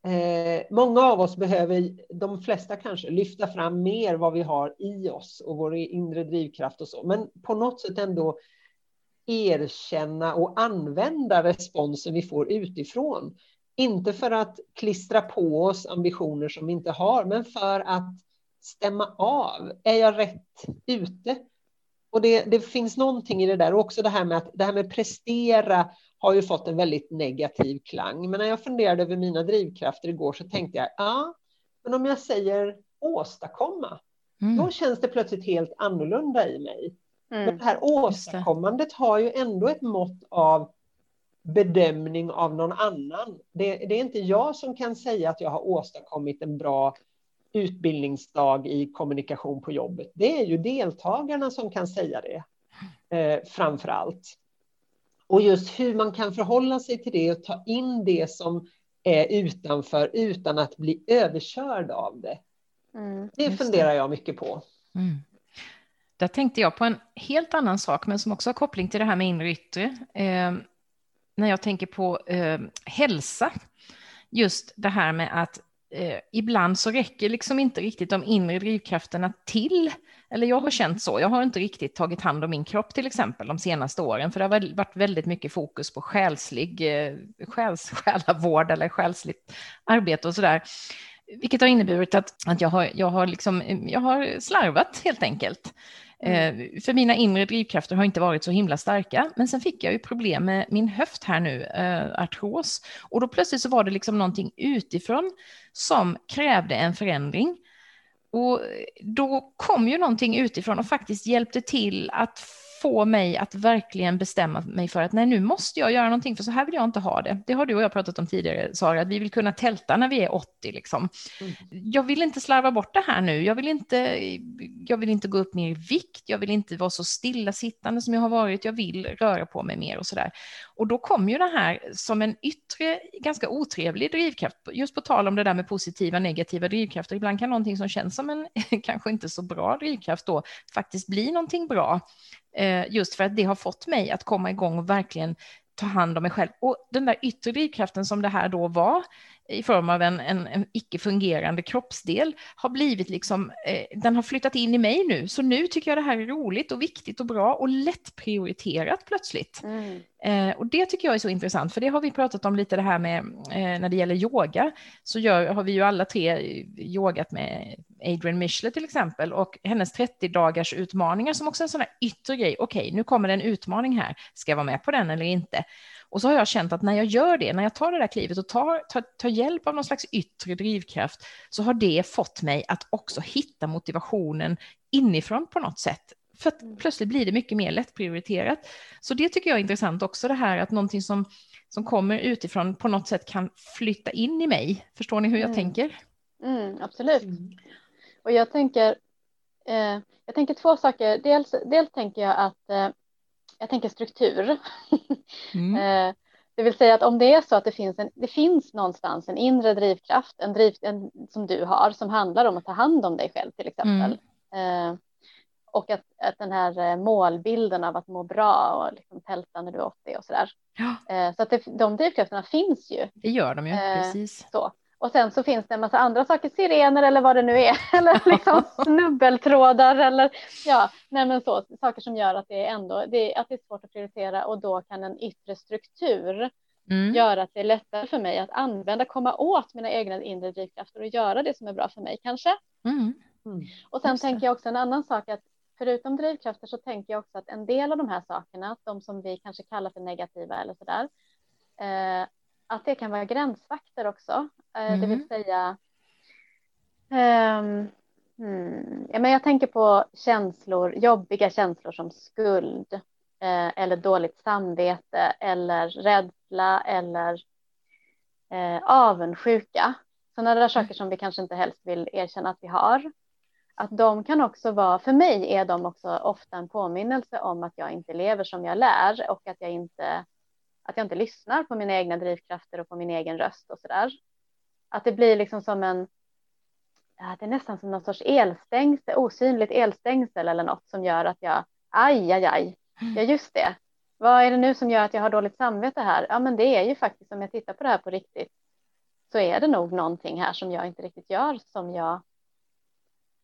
Eh, många av oss behöver, de flesta kanske, lyfta fram mer vad vi har i oss och vår inre drivkraft och så, men på något sätt ändå erkänna och använda responsen vi får utifrån. Inte för att klistra på oss ambitioner som vi inte har, men för att stämma av. Är jag rätt ute? Och det, det finns någonting i det där, och också det här med att det här med prestera har ju fått en väldigt negativ klang. Men när jag funderade över mina drivkrafter igår så tänkte jag, ja, men om jag säger åstadkomma, mm. då känns det plötsligt helt annorlunda i mig. Mm. Men det här åstadkommandet har ju ändå ett mått av bedömning av någon annan. Det, det, är inte jag som kan säga att jag har åstadkommit en bra utbildningsdag i kommunikation på jobbet. Det är ju deltagarna som kan säga det eh, framför allt. Och just hur man kan förhålla sig till det och ta in det som är utanför utan att bli överkörd av det. Mm, det funderar det. jag mycket på. Mm. Där tänkte jag på en helt annan sak, men som också har koppling till det här med inre och yttre. Eh, när jag tänker på eh, hälsa, just det här med att eh, ibland så räcker liksom inte riktigt de inre drivkrafterna till. Eller jag har känt så. Jag har inte riktigt tagit hand om min kropp till exempel de senaste åren, för det har varit väldigt mycket fokus på själslig eh, själs, (laughs) själavård eller själsligt arbete och så där. Vilket har inneburit att, att jag, har, jag, har liksom, jag har slarvat helt enkelt. Mm. Eh, för mina inre drivkrafter har inte varit så himla starka. Men sen fick jag ju problem med min höft här nu, eh, artros. Och då plötsligt så var det liksom någonting utifrån som krävde en förändring. Och då kom ju någonting utifrån och faktiskt hjälpte till att få mig att verkligen bestämma mig för att nej, nu måste jag göra någonting, för så här vill jag inte ha det. Det har du och jag pratat om tidigare, Sara, att vi vill kunna tälta när vi är 80. Liksom. Mm. Jag vill inte slarva bort det här nu. Jag vill inte, jag vill inte gå upp mer i vikt. Jag vill inte vara så stillasittande som jag har varit. Jag vill röra på mig mer och så där. Och då kom ju det här som en yttre, ganska otrevlig drivkraft, just på tal om det där med positiva, negativa drivkrafter. Ibland kan någonting som känns som en (laughs) kanske inte så bra drivkraft då faktiskt bli någonting bra. Eh, just för att det har fått mig att komma igång och verkligen ta hand om mig själv. Och den där yttre drivkraften som det här då var, i form av en, en, en icke-fungerande kroppsdel har blivit liksom, eh, den har flyttat in i mig nu. Så nu tycker jag det här är roligt och viktigt och bra och lättprioriterat plötsligt. Mm. Eh, och det tycker jag är så intressant, för det har vi pratat om lite det här med eh, när det gäller yoga, så gör, har vi ju alla tre yogat med Adrian Mishler till exempel och hennes 30 dagars utmaningar som också är en sån här yttre grej. Okej, okay, nu kommer det en utmaning här. Ska jag vara med på den eller inte? Och så har jag känt att när jag gör det, när jag tar det där klivet och tar, tar, tar hjälp av någon slags yttre drivkraft, så har det fått mig att också hitta motivationen inifrån på något sätt. För att mm. plötsligt blir det mycket mer lättprioriterat. Så det tycker jag är intressant också, det här att någonting som, som kommer utifrån på något sätt kan flytta in i mig. Förstår ni hur jag mm. tänker? Mm, absolut. Mm. Och jag tänker, eh, jag tänker två saker. Dels, dels tänker jag att eh, jag tänker struktur. Mm. (laughs) Eh, det vill säga att om det är så att det finns, en, det finns någonstans en inre drivkraft, en driv, en, som du har, som handlar om att ta hand om dig själv till exempel. Mm. Eh, och att, att den här eh, målbilden av att må bra och liksom tälta när du är 80 och sådär. Ja. Så att det, de drivkrafterna finns ju. Det gör de ju, precis. Så. Och sen så finns det en massa andra saker, sirener eller vad det nu är, (laughs) eller liksom (laughs) snubbeltrådar eller ja, nej men så, saker som gör att det är ändå det är, att det är svårt att prioritera och då kan en yttre struktur mm. göra att det är lättare för mig att använda, komma åt mina egna inre drivkrafter och göra det som är bra för mig kanske. Mm. Mm. Och sen Just tänker jag också en annan sak att förutom drivkrafter så tänker jag också att en del av de här sakerna, de som vi kanske kallar för negativa eller så där, eh, att det kan vara gränsvakter också. Mm. Det vill mm. säga, um, hmm, ja, men jag tänker på känslor, jobbiga känslor som skuld eh, eller dåligt samvete eller rädsla eller eh, avundsjuka. Sådana där mm. saker som vi kanske inte helst vill erkänna att vi har. Att de kan också vara, för mig är de också ofta en påminnelse om att jag inte lever som jag lär och att jag inte att jag inte lyssnar på mina egna drivkrafter och på min egen röst och så där. Att det blir liksom som en, ja, det är nästan som någon sorts elstängsel, osynligt elstängsel eller något som gör att jag aj, aj, aj, ja just det. Vad är det nu som gör att jag har dåligt samvete här? Ja, men det är ju faktiskt om jag tittar på det här på riktigt så är det nog någonting här som jag inte riktigt gör som jag.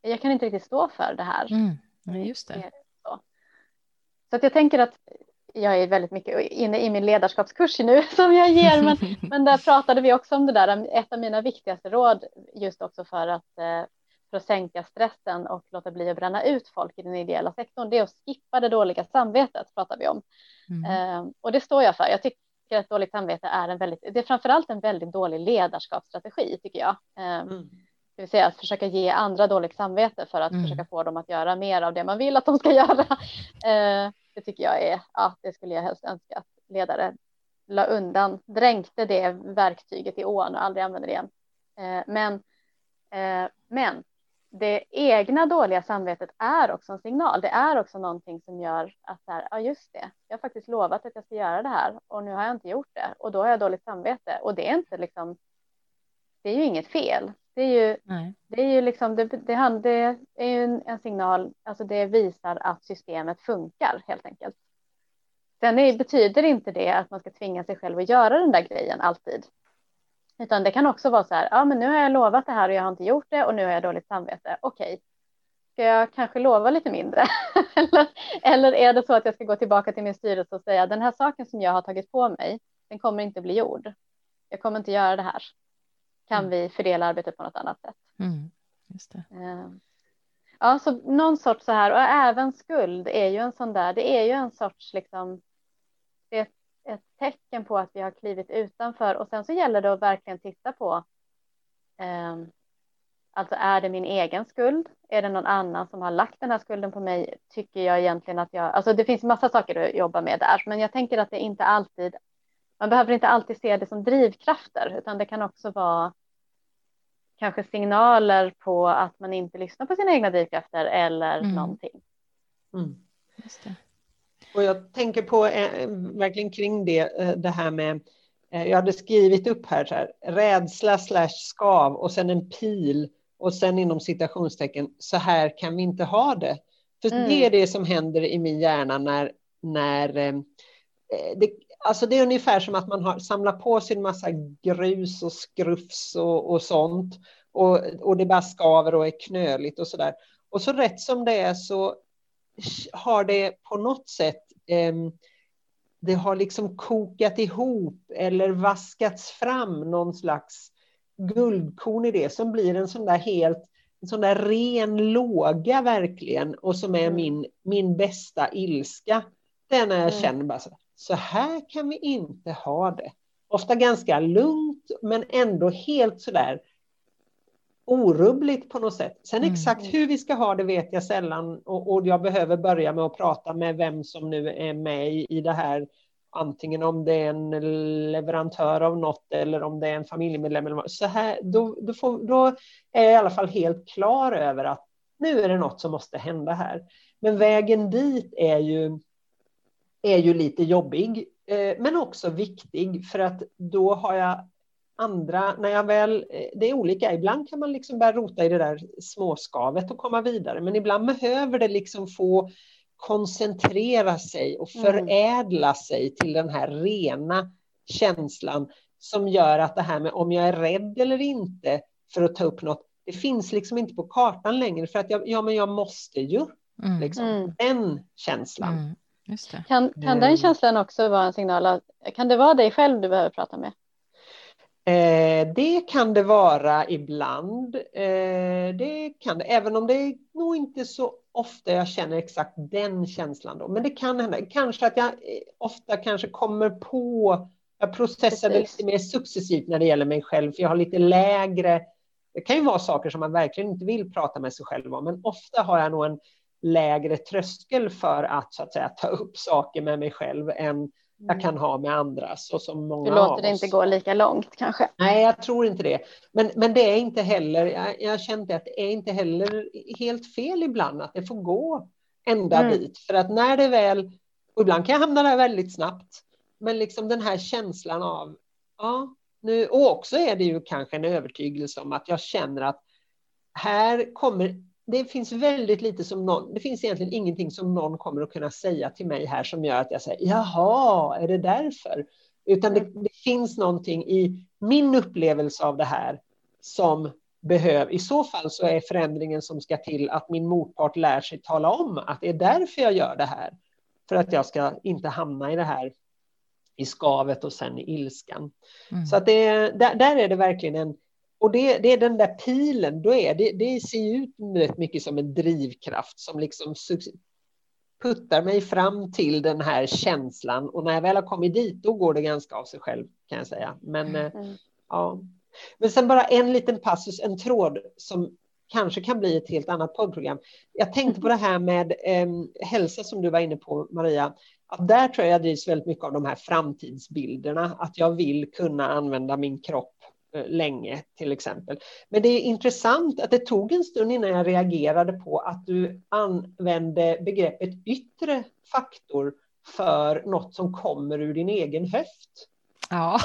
Jag kan inte riktigt stå för det här. Mm, just det. Så, så att jag tänker att jag är väldigt mycket inne i min ledarskapskurs nu (laughs) som jag ger, men, (laughs) men där pratade vi också om det där. Ett av mina viktigaste råd just också för att eh, för att sänka stressen och låta bli att bränna ut folk i den ideella sektorn, det är att skippa det dåliga samvetet pratar vi om. Mm. Eh, och det står jag för. Jag tycker att dåligt samvete är en väldigt, det är framförallt en väldigt dålig ledarskapsstrategi tycker jag. Eh, mm. Det vill säga att försöka ge andra dåligt samvete för att mm. försöka få dem att göra mer av det man vill att de ska (laughs) göra. Det tycker jag är, ja, det skulle jag helst önska att ledare la undan, dränkte det verktyget i ån och aldrig använder det igen. Eh, men, eh, men det egna dåliga samvetet är också en signal. Det är också någonting som gör att här, ja just det, jag har faktiskt lovat att jag ska göra det här och nu har jag inte gjort det och då har jag dåligt samvete och det är inte liksom. Det är ju inget fel. Det är ju, det är ju liksom, det, det, det är ju en, en, signal, alltså det visar att systemet funkar helt enkelt. Sen är, betyder inte det att man ska tvinga sig själv att göra den där grejen alltid. Utan det kan också vara så här, ja men nu har jag lovat det här och jag har inte gjort det och nu har jag dåligt samvete. Okej, ska jag kanske lova lite mindre? (laughs) eller, eller är det så att jag ska gå tillbaka till min styrelse och säga den här saken som jag har tagit på mig, den kommer inte bli gjord. Jag kommer inte göra det här. Kan mm. vi fördela arbetet på något annat sätt? Mm, just det. Eh, ja, så någon sorts så här och även skuld är ju en sån där. Det är ju en sorts liksom. Det är ett tecken på att vi har klivit utanför och sen så gäller det att verkligen titta på. Eh, alltså är det min egen skuld? Är det någon annan som har lagt den här skulden på mig? Tycker jag egentligen att jag, alltså det finns massa saker att jobba med där, men jag tänker att det inte alltid, man behöver inte alltid se det som drivkrafter, utan det kan också vara kanske signaler på att man inte lyssnar på sina egna drivkrafter eller mm. någonting. Mm. Och jag tänker på eh, verkligen kring det, eh, det här med, eh, jag hade skrivit upp här, så här rädsla slash skav och sen en pil och sen inom citationstecken, så här kan vi inte ha det. För mm. det är det som händer i min hjärna när, när eh, det, alltså det är ungefär som att man har samlat på sig en massa grus och skrufs och, och sånt. Och, och det bara skaver och är knöligt och så där. Och så rätt som det är så har det på något sätt eh, det har liksom kokat ihop eller vaskats fram någon slags guldkorn i det som blir en sån där helt en sån där ren låga verkligen och som är mm. min, min bästa ilska. Är när jag mm. känner bara så, så här kan vi inte ha det. Ofta ganska lugnt men ändå helt så där orubbligt på något sätt. Sen mm. exakt hur vi ska ha det vet jag sällan och, och, jag behöver börja med att prata med vem som nu är med i det här. Antingen om det är en leverantör av något eller om det är en familjemedlem. Eller så här, då, då, får, då är jag i alla fall helt klar över att nu är det något som måste hända här. Men vägen dit är ju, är ju lite jobbig, eh, men också viktig för att då har jag andra, när jag väl, eh, det är olika, ibland kan man liksom börja rota i det där småskavet och komma vidare, men ibland behöver det liksom få koncentrera sig och mm. förädla mm. sig till den här rena känslan som gör att det här med om jag är rädd eller inte för att ta upp något, det finns liksom inte på kartan längre för att jag, ja, men jag måste ju. Mm. Liksom, mm. Den känslan. Kan, kan den känslan också vara en signal? Kan det vara dig själv du behöver prata med? Eh, det kan det vara ibland. Eh, det kan det, även om det är nog inte så ofta jag känner exakt den känslan då. Men det kan hända. Kanske att jag eh, ofta kanske kommer på, jag processar det lite mer successivt när det gäller mig själv, för jag har lite lägre, det kan ju vara saker som man verkligen inte vill prata med sig själv om, men ofta har jag nog en lägre tröskel för att så att säga ta upp saker med mig själv än jag mm. kan ha med andra. Så som många du låter det inte gå lika långt kanske? Nej, jag tror inte det. Men, men det är inte heller, jag, jag kände att det är inte heller helt fel ibland att det får gå ända mm. dit. För att när det väl, och ibland kan jag hamna där väldigt snabbt, men liksom den här känslan av, ja, nu, och också är det ju kanske en övertygelse om att jag känner att här kommer det finns väldigt lite som någon, det finns egentligen ingenting som någon kommer att kunna säga till mig här som gör att jag säger jaha, är det därför? Utan det, det finns någonting i min upplevelse av det här som behöver, i så fall så är förändringen som ska till att min motpart lär sig tala om att det är därför jag gör det här. För att jag ska inte hamna i det här i skavet och sen i ilskan. Mm. Så att det, där, där är det verkligen en och det, det, är den där pilen, då är det, det ser ut rätt mycket som en drivkraft som liksom puttar mig fram till den här känslan. Och när jag väl har kommit dit, då går det ganska av sig själv kan jag säga. Men, eh, mm. ja. Men sen bara en liten passus, en tråd som kanske kan bli ett helt annat poddprogram. Jag tänkte på det här med eh, hälsa som du var inne på, Maria. Att där tror jag jag drivs väldigt mycket av de här framtidsbilderna, att jag vill kunna använda min kropp länge till exempel. Men det är intressant att det tog en stund innan jag reagerade på att du använde begreppet yttre faktor för något som kommer ur din egen höft. Ja.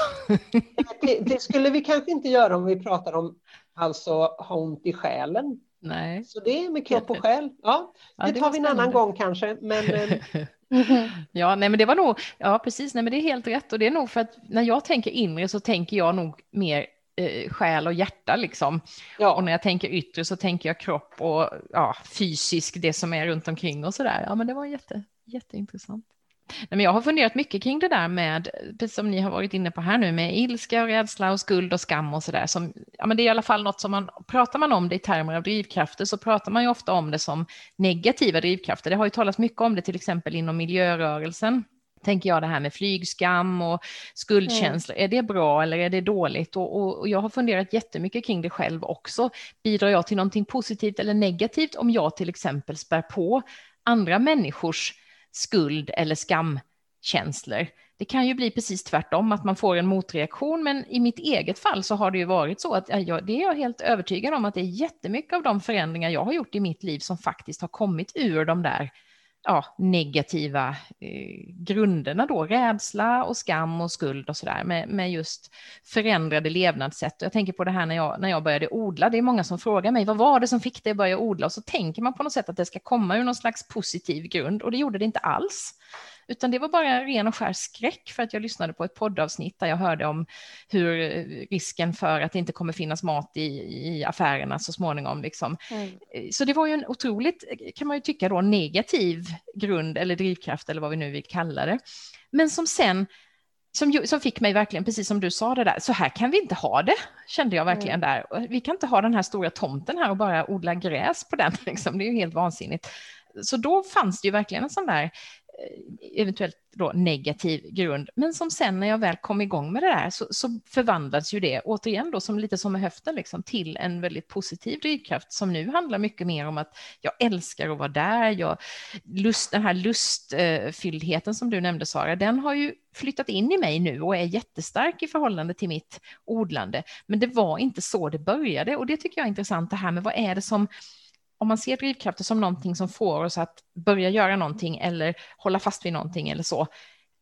det, det, skulle vi kanske inte göra om vi pratar om alltså ha ont i själen. Nej. Så det är med kropp och själ. Ja, det, ja, det tar vi en annan gång kanske. Men, (laughs) Ja, nej, men det var nog, ja precis, nej, men det är helt rätt och det är nog för att när jag tänker inre så tänker jag nog mer eh, själ och hjärta liksom. Ja. Och när jag tänker yttre så tänker jag kropp och ja, fysisk, det som är runt omkring och så där. Ja, men det var jätte, jätteintressant. Nej, men jag har funderat mycket kring det där med, precis som ni har varit inne på här nu, med ilska och rädsla och skuld och skam och så där. ja, det är i alla fall något som man, pratar man om det i termer av drivkrafter så pratar man ju ofta om det som negativa drivkrafter. Det har ju talats mycket om det till exempel inom miljörörelsen tänker jag det här med flygskam och skuldkänslor, mm. är det bra eller är det dåligt? Och, och, och, jag har funderat jättemycket kring det själv också. Bidrar jag till någonting positivt eller negativt om jag till exempel spär på andra människors skuld eller skamkänslor? Det kan ju bli precis tvärtom, att man får en motreaktion, men i mitt eget fall så har det ju varit så att jag, det är jag helt övertygad om att det är jättemycket av de förändringar jag har gjort i mitt liv som faktiskt har kommit ur de där ja, negativa eh, grunderna då, rädsla och skam och skuld och sådär med, med just förändrade levnadssätt. Och jag tänker på det här när jag, när jag började odla, det är många som frågar mig, vad var det som fick dig att börja odla? Och så tänker man på något sätt att det ska komma ur någon slags positiv grund och det gjorde det inte alls utan det var bara ren och skär skräck för att jag lyssnade på ett poddavsnitt där jag hörde om hur risken för att det inte kommer finnas mat i, i affärerna så småningom. Liksom. Mm. Så det var ju en otroligt, kan man ju tycka då, negativ grund eller drivkraft eller vad vi nu vill kalla det. Men som sen som, som fick mig verkligen, precis som du sa det där, så här kan vi inte ha det, kände jag verkligen mm. där. Vi kan inte ha den här stora tomten här och bara odla gräs på den, (laughs) liksom. det är ju helt vansinnigt. Så då fanns det ju verkligen en sån där Eh, Eh, eventuellt då negativ grund, men som sen när jag väl kom igång med det där så, så förvandlades ju det återigen då som lite som med höften liksom till en väldigt positiv drivkraft som nu handlar mycket mer om att jag älskar att vara där. Jag, lust, den här lustfylldheten som du nämnde Sara, den har ju flyttat in i mig nu och är jättestark i förhållande till mitt odlande. Men det var inte så det började och det tycker jag är intressant det här med vad är det som om man ser drivkrafter som någonting som får oss att börja göra någonting eller hålla fast vid någonting eller så,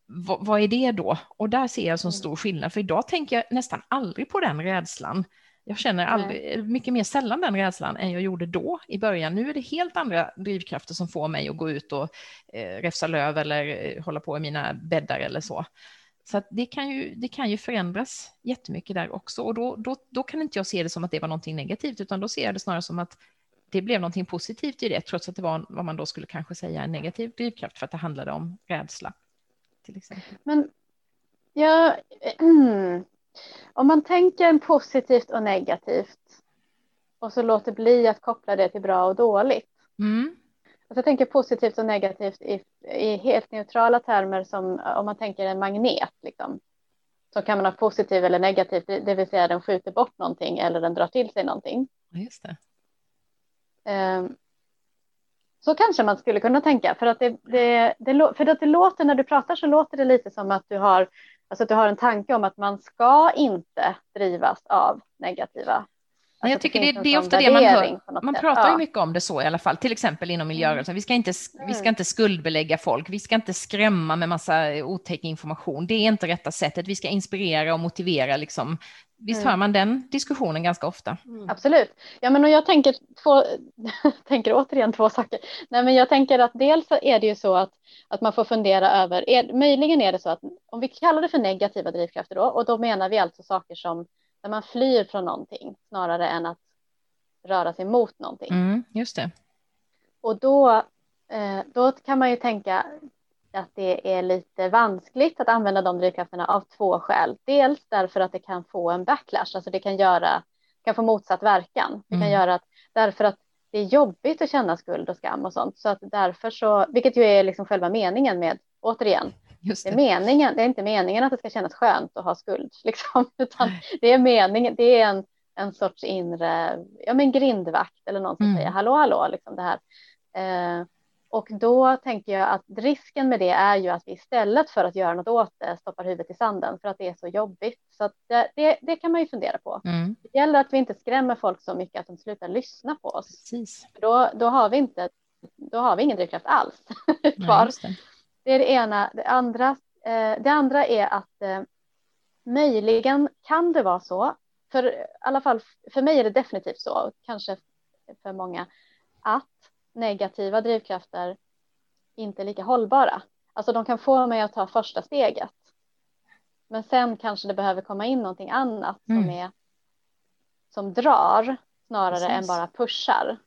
vad, vad är det då? Och där ser jag som mm. stor skillnad, för idag tänker jag nästan aldrig på den rädslan. Jag känner aldrig, mycket mer sällan den rädslan än jag gjorde då i början. Nu är det helt andra drivkrafter som får mig att gå ut och eh, räfsa löv eller eh, hålla på i mina bäddar eller så. Så det, kan ju, det kan ju förändras jättemycket där också. Och då, då, då kan inte jag se det som att det var någonting negativt, utan då ser jag det snarare som att det blev någonting positivt i det, trots att det var vad man då skulle kanske säga en negativ drivkraft för att det handlade om rädsla. Till exempel. Men ja, mm, (clears throat) om man tänker positivt och negativt och så låter bli att koppla det till bra och dåligt. Mm. Alltså jag tänker positivt och negativt i, i helt neutrala termer som om man tänker en magnet. Liksom. Så kan man ha positiv eller negativ, det vill säga den skjuter bort någonting eller den drar till sig någonting. Just det. Ehm, så kanske man skulle kunna tänka för att det, det, det, för att det låter när du pratar så låter det lite som att du har alltså att du har en tanke om att man ska inte drivas av negativa Alltså jag tycker det, det, är ofta det man hör. Man pratar ja. ju mycket om det så i alla fall, till exempel inom miljörörelsen. Mm. Vi ska, inte, vi ska mm. inte skuldbelägga folk, vi ska inte skrämma med massa otäck information. Det är inte rätta sättet. Vi ska inspirera och motivera. Liksom. Visst mm. hör man den diskussionen ganska ofta? Mm. Absolut. Ja, men och jag tänker, två, (laughs) tänker återigen två saker. Nej, men jag tänker att dels är det ju så att, att man får fundera över, är, möjligen är det så att om vi kallar det för negativa drivkrafter då, och då menar vi alltså saker som där man flyr från någonting snarare än att röra sig mot någonting. Mm, just det. Och då, eh, då kan man ju tänka att det är lite vanskligt att använda de drivkrafterna av två skäl. Dels därför att det kan få en backlash, alltså det kan göra kan få motsatt verkan. Det kan mm. göra att därför att det är jobbigt att känna skuld och skam och sånt, så att därför så, vilket ju är liksom själva meningen med, återigen, det. det. är meningen, det är inte meningen att det ska kännas skönt att ha skuld, (laughs) liksom, utan det är meningen, det är en, en sorts inre, ja men grindvakt eller någon som mm. säger hallå, hallå, liksom det här. Eh, och då tänker jag att risken med det är ju att vi istället för att göra något åt det stoppar huvudet i sanden för att det är så jobbigt. Så det, det, det, kan man ju fundera på. Mm. Det gäller att vi inte skrämmer folk så mycket att de slutar lyssna på oss. Precis. Då, då, har vi inte, då har vi ingen drivkraft alls (laughs) kvar. Nej, det är det ena. Det andra, eh, det andra är att eh, möjligen kan det vara så, för i alla fall för mig är det definitivt så, kanske för många, att negativa drivkrafter inte är lika hållbara. Alltså de kan få mig att ta första steget. Men sen kanske det behöver komma in någonting annat mm. som, är, som drar snarare Precis. än bara pushar.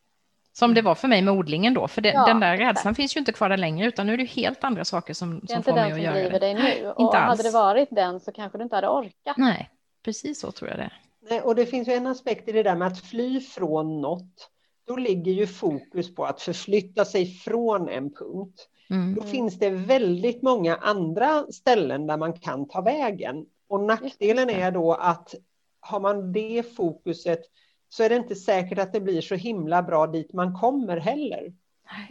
Som det var för mig med odlingen då, för det, ja, den där exakt. rädslan finns ju inte kvar där längre, utan nu är det helt andra saker som, som får mig att göra det. Det är inte den som driver dig nu, och inte hade det varit den så kanske du inte hade orkat. Nej, precis så tror jag det Nej, och det finns ju en aspekt i det där med att fly från något. Då ligger ju fokus på att förflytta sig från en punkt. Mm. Då finns det väldigt många andra ställen där man kan ta vägen. Och nackdelen är då att har man det fokuset så är det inte säkert att det blir så himla bra dit man kommer heller.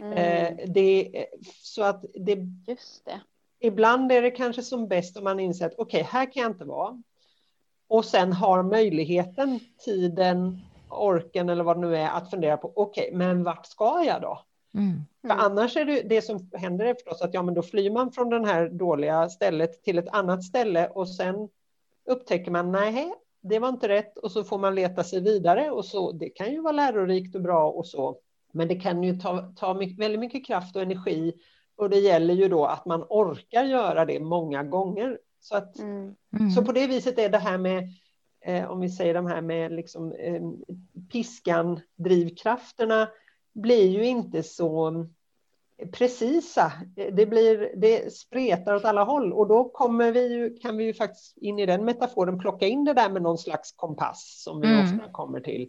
Mm. Eh, det, så att det, Just det. Ibland är det kanske som bäst om man inser att okej, okay, här kan jag inte vara. Och sen har möjligheten, tiden, orken eller vad det nu är att fundera på, okej, okay, men vart ska jag då? Mm. För annars är det det som händer är förstås att ja, men då flyr man från det här dåliga stället till ett annat ställe och sen upptäcker man nej, det var inte rätt och så får man leta sig vidare och så. Det kan ju vara lärorikt och bra och så, men det kan ju ta, ta mycket, väldigt mycket kraft och energi och det gäller ju då att man orkar göra det många gånger. Så, att, mm. Mm. så på det viset är det här med, eh, om vi säger de här med liksom, eh, piskan, drivkrafterna, blir ju inte så precisa. Det, blir, det spretar åt alla håll och då kommer vi ju, kan vi ju faktiskt in i den metaforen plocka in det där med någon slags kompass som vi mm. ofta kommer till.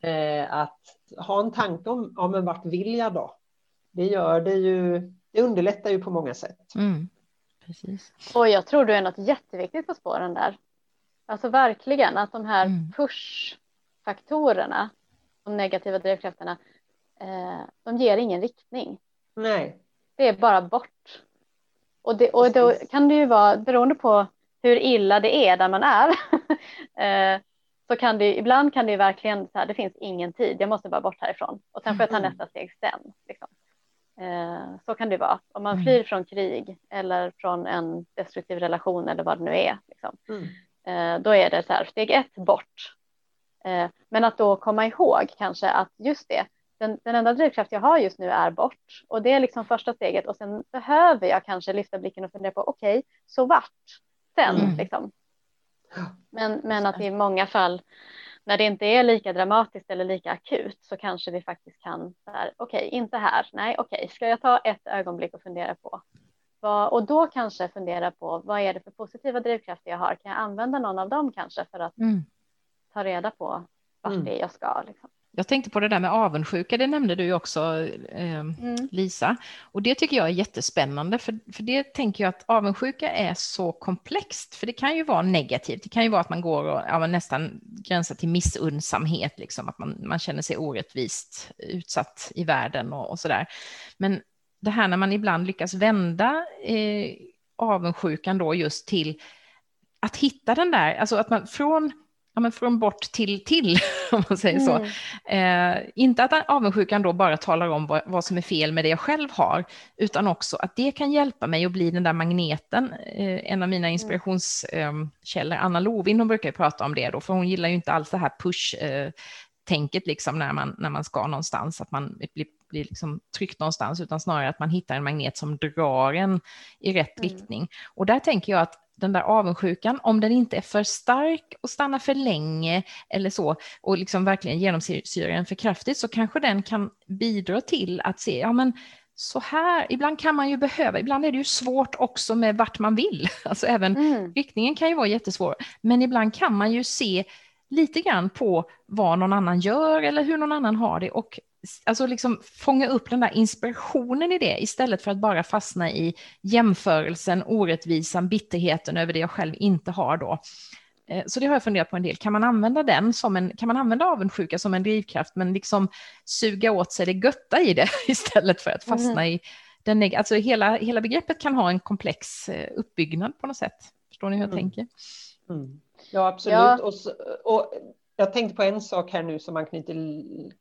Eh, att ha en tanke om, om en vart vill jag då? Det gör det ju, det underlättar ju på många sätt. Mm. Precis. Och jag tror du är något jätteviktigt på spåren där. Alltså verkligen att de här mm. push-faktorerna, de negativa drivkrafterna, eh, de ger ingen riktning. Nej. Det är bara bort. Och, det, och då kan det ju vara, beroende på hur illa det är där man är, (laughs) eh, så kan det ibland kan det ju verkligen, så här, det finns ingen tid, jag måste bara bort härifrån och sen får jag ta mm. nästa steg sen. Liksom. Eh, så kan det vara om man mm. flyr från krig eller från en destruktiv relation eller vad det nu är. Liksom. Mm. Eh, då är det så här, steg ett bort. Men att då komma ihåg kanske att just det, den, den enda drivkraft jag har just nu är bort och det är liksom första steget och sen behöver jag kanske lyfta blicken och fundera på okej, okay, så vart sen mm. liksom. Men, men att i många fall när det inte är lika dramatiskt eller lika akut så kanske vi faktiskt kan, okej, okay, inte här, nej, okej, okay, ska jag ta ett ögonblick och fundera på vad, och då kanske fundera på vad är det för positiva drivkrafter jag har, kan jag använda någon av dem kanske för att mm. ta reda på vart mm. det är jag ska. Liksom. Jag tänkte på det där med avundsjuka, det nämnde du ju också eh, mm. Lisa. Och det tycker jag är jättespännande, för, för det tänker jag att avundsjuka är så komplext, för det kan ju vara negativt. Det kan ju vara att man går och ja, nästan gränsar till missunnsamhet, liksom, att man, man känner sig orättvist utsatt i världen och, och där. Men det här när man ibland lyckas vända eh, avundsjukan då just till att hitta den där, alltså att man från ja, men från bort till till, (laughs) om man säger så. Mm. Eh, inte att avundsjukan då bara talar om vad, vad, som är fel med det jag själv har, utan också att det kan hjälpa mig att bli den där magneten. Eh, en av mina mm. inspirationskällor, eh, Anna Lovin, hon brukar ju prata om det då, för hon gillar ju inte alls det här push tänket liksom när man, när man ska någonstans, att man blir, blir liksom tryckt någonstans, utan snarare att man hittar en magnet som drar en i rätt mm. riktning. Och där tänker jag att den där avundsjukan, om den inte är för stark och stannar för länge eller så, och liksom verkligen genomsyrar en för kraftigt, så kanske den kan bidra till att se, ja men så här, ibland kan man ju behöva, ibland är det ju svårt också med vart man vill, (laughs) alltså även mm. riktningen kan ju vara jättesvår, men ibland kan man ju se lite grann på vad någon annan gör eller hur någon annan har det och alltså liksom fånga upp den där inspirationen i det istället för att bara fastna i jämförelsen, orättvisan, bitterheten över det jag själv inte har då. Eh, så det har jag funderat på en del. Kan man använda den som en, kan man använda avundsjuka som en drivkraft, men liksom suga åt sig det götta i det (laughs) istället för att fastna mm. i den Alltså hela, hela begreppet kan ha en komplex eh, uppbyggnad på något sätt. Förstår ni hur jag mm. tänker? Mm. Ja, absolut. Ja. Och, och jag tänkte på en sak här nu som man knyter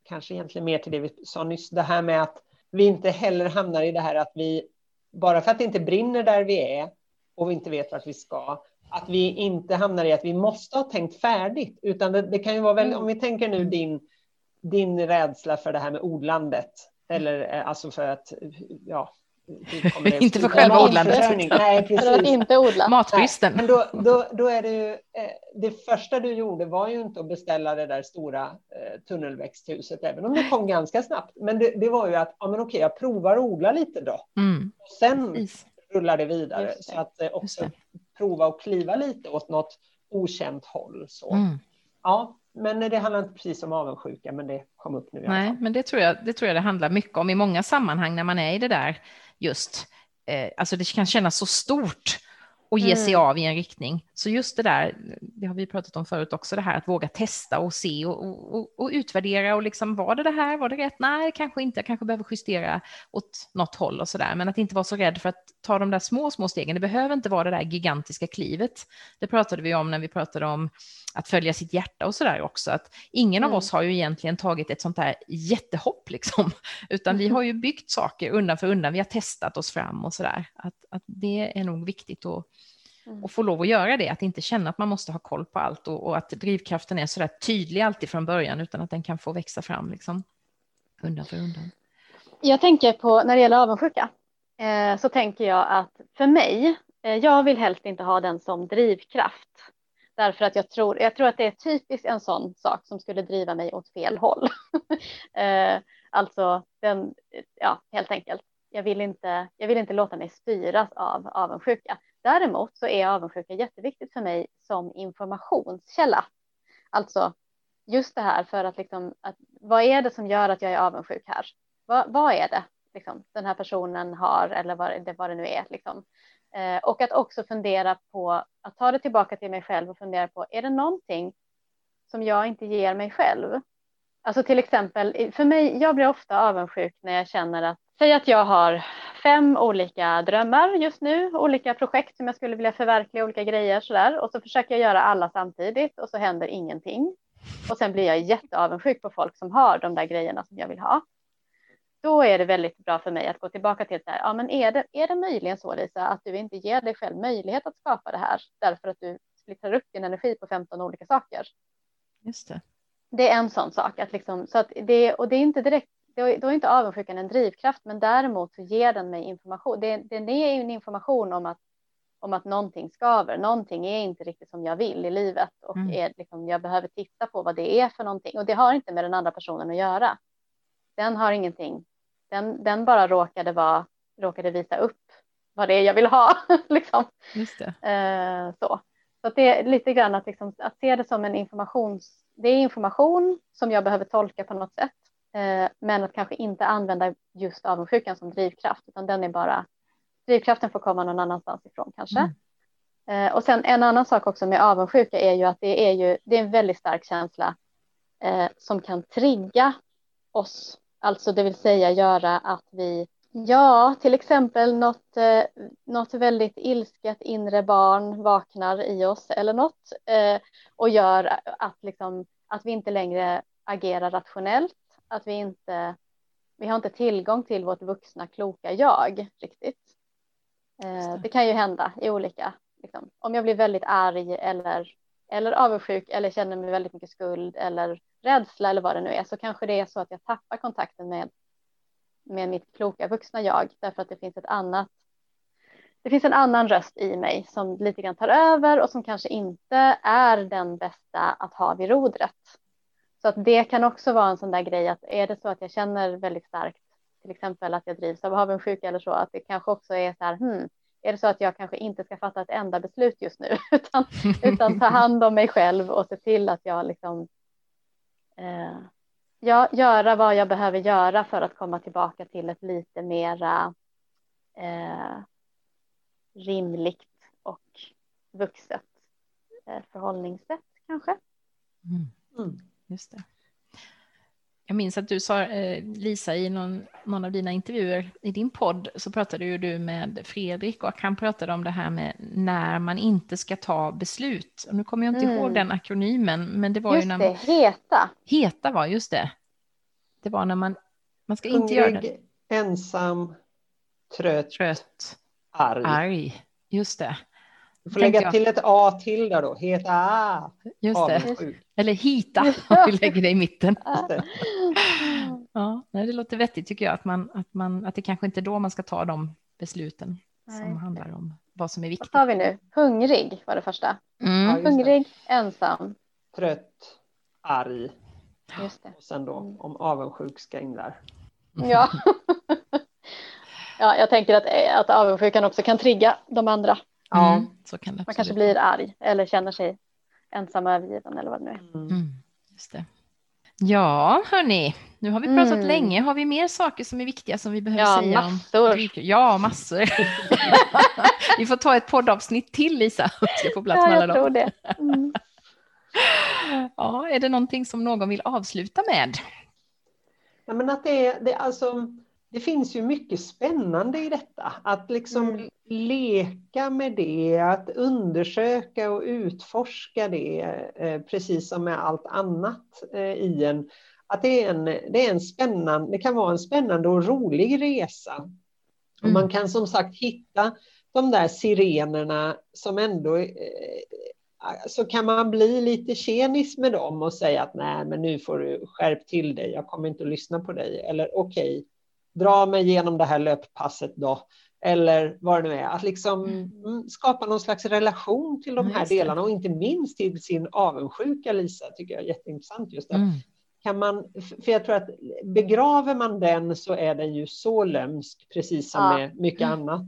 kanske egentligen mer till det vi sa nyss. Det här med att vi inte heller hamnar i det här att vi, bara för att det inte brinner där vi är och vi inte vet vart vi ska, att vi inte hamnar i att vi måste ha tänkt färdigt. Utan det, det kan ju vara väldigt, om vi tänker nu din, din rädsla för det här med odlandet, eller eh, alltså för att, ja, (laughs) inte för själva odlandet. (laughs) Nej, precis. För att inte odla. (laughs) Matbristen. Men då, då, då är det ju, eh, det första du gjorde var ju inte att beställa det där stora eh, tunnelväxthuset, även om det kom ganska snabbt. Men det, det var ju att, ja men okej, jag provar att odla lite då. Mm. Och sen precis. rullar det vidare. Det. Så att eh, också prova att kliva lite åt något okänt håll. Så. Mm. Ja, men det handlar inte precis om avundsjuka, men det kom upp nu. Nej, men det tror, jag, det tror jag det handlar mycket om i många sammanhang när man är i det där just, eh, alltså det kan kännas så stort och ge sig mm. av i en riktning. Så just det där, det har vi pratat om förut också, det här att våga testa och se och, och, och utvärdera och liksom var det det här, var det rätt? Nej, kanske inte, jag kanske behöver justera åt något håll och så där, men att inte vara så rädd för att ta de där små, små stegen. Det behöver inte vara det där gigantiska klivet. Det pratade vi om när vi pratade om att följa sitt hjärta och så där också, att ingen mm. av oss har ju egentligen tagit ett sånt där jättehopp liksom, (laughs) utan vi har ju byggt saker undan för undan, vi har testat oss fram och så där, att, att det är nog viktigt att. Och få lov att göra det, att inte känna att man måste ha koll på allt och, och att drivkraften är så där tydlig alltid från början utan att den kan få växa fram liksom, undan för undan. Jag tänker på, när det gäller avundsjuka, eh, så tänker jag att för mig, eh, jag vill helst inte ha den som drivkraft. Därför att jag tror, jag tror att det är typiskt en sån sak som skulle driva mig åt fel håll. (laughs) eh, alltså, den, ja, helt enkelt. Jag vill, inte, jag vill inte låta mig styras av avundsjuka. Däremot så är avundsjuka jätteviktigt för mig som informationskälla. Alltså just det här för att liksom, att, vad är det som gör att jag är avundsjuk här? Vad, vad är det liksom, den här personen har eller vad det, vad det nu är? Liksom. Eh, och att också fundera på att ta det tillbaka till mig själv och fundera på är det någonting som jag inte ger mig själv? Alltså till exempel för mig, jag blir ofta avundsjuk när jag känner att Säg att jag har fem olika drömmar just nu, olika projekt som jag skulle vilja förverkliga, olika grejer sådär. Och så försöker jag göra alla samtidigt och så händer ingenting. Och sen blir jag jätteavundsjuk på folk som har de där grejerna som jag vill ha. Då är det väldigt bra för mig att gå tillbaka till det här. Ja, men är det, är det möjligen så Lisa att du inte ger dig själv möjlighet att skapa det här därför att du splittrar upp din energi på 15 olika saker? Just det. Det är en sån sak att liksom så att det och det är inte direkt då, är inte avundsjukan en drivkraft, men däremot så ger den mig information. Det, den är ju en information om att, om att någonting skaver. Någonting är inte riktigt som jag vill i livet och mm. är, liksom, jag behöver titta på vad det är för någonting. Och det har inte med den andra personen att göra. Den har ingenting. Den, den bara råkade, vara, råkade visa upp vad det är jag vill ha. (laughs) liksom. Just det. Eh, så. så det är lite grann att, liksom, att se det som en informations... Det är information som jag behöver tolka på något sätt men att kanske inte använda just avundsjukan som drivkraft, utan den är bara drivkraften får komma någon annanstans ifrån kanske. Mm. Eh, och sen en annan sak också med avundsjuka är ju att det är ju det är en väldigt stark känsla eh, som kan trigga oss, alltså det vill säga göra att vi Ja, till exempel något, eh, något väldigt ilsket inre barn vaknar i oss eller något eh, och gör att, liksom, att vi inte längre agerar rationellt, att vi inte vi har inte tillgång till vårt vuxna kloka jag riktigt. Eh, det kan ju hända i olika, liksom, om jag blir väldigt arg eller, eller avundsjuk eller känner mig väldigt mycket skuld eller rädsla eller vad det nu är så kanske det är så att jag tappar kontakten med med mitt kloka vuxna jag därför att det finns ett annat. Det finns en annan röst i mig som lite grann tar över och som kanske inte är den bästa att ha vid rodret. Så att det kan också vara en sån där grej att är det så att jag känner väldigt starkt, till exempel att jag drivs av avundsjuka eller så, att det kanske också är så här, hmm, är det så att jag kanske inte ska fatta ett enda beslut just nu, (laughs) utan, utan ta (laughs) hand om mig själv och se till att jag liksom eh, ja, göra vad jag behöver göra för att komma tillbaka till ett lite mera eh, rimligt och vuxet eh, förhållningssätt kanske. Mm. Just det. Jag minns att du sa, eh, Lisa, i någon, någon, av dina intervjuer i din podd så pratade ju du med Fredrik och han pratade om det här med när man inte ska ta beslut. Och nu kommer jag inte mm. ihåg den akronymen, men det var just ju när man... det, HETA. HETA var just det. Det var när man, man ska Hungrig, inte göra det. ensam, trött, trött arg. arg. Just det. Du får lägga jag. till ett A till där då, heta Just det. Eller hita (laughs) om vi lägger det i mitten. Det. Ja, det låter vettigt tycker jag att, man, att, man, att det kanske inte är då man ska ta de besluten Nej. som handlar om vad som är viktigt. Vad tar vi nu? Hungrig var det första. Mm. Ja, Hungrig, ensam. Trött, arg. Just det. Och sen då om avundsjuka änglar. Ja. (laughs) ja, jag tänker att, att avundsjukan också kan trigga de andra. Ja, mm, så kan det Man kanske blir arg eller känner sig ensam och övergiven eller vad det nu är. Mm. mm. Just det. Ja, hörni, nu har vi pratat mm. länge. Har vi mer saker som är viktiga som vi behöver ja, säga? Massor. Om? Ja, massor. (laughs) vi får ta ett poddavsnitt till Lisa. (laughs) Ska få plats ja, alla jag tror det. Mm. (laughs) Ja, är det någonting som någon vill avsluta med? Ja, men att det, det, alltså, det finns ju mycket spännande i detta. Att liksom mm. Leka med det, att undersöka och utforska det, eh, precis som med allt annat eh, i en. Att det, är en, det, är en spännande, det kan vara en spännande och rolig resa. Mm. Man kan som sagt hitta de där sirenerna som ändå eh, så kan man bli lite tjenis med dem och säga att nej, men nu får du skärp till dig. Jag kommer inte att lyssna på dig. Eller okej, okay, dra mig igenom det här löppasset då. Eller vad det nu är. Att liksom mm. mm skapa någon slags relation till de här delarna och inte minst till sin avundsjuka, Lisa, tycker jag är jätteintressant just det. Mm. Kan man, för jag tror att begraver man den så är den ju så lömsk, precis som ja. med mycket annat.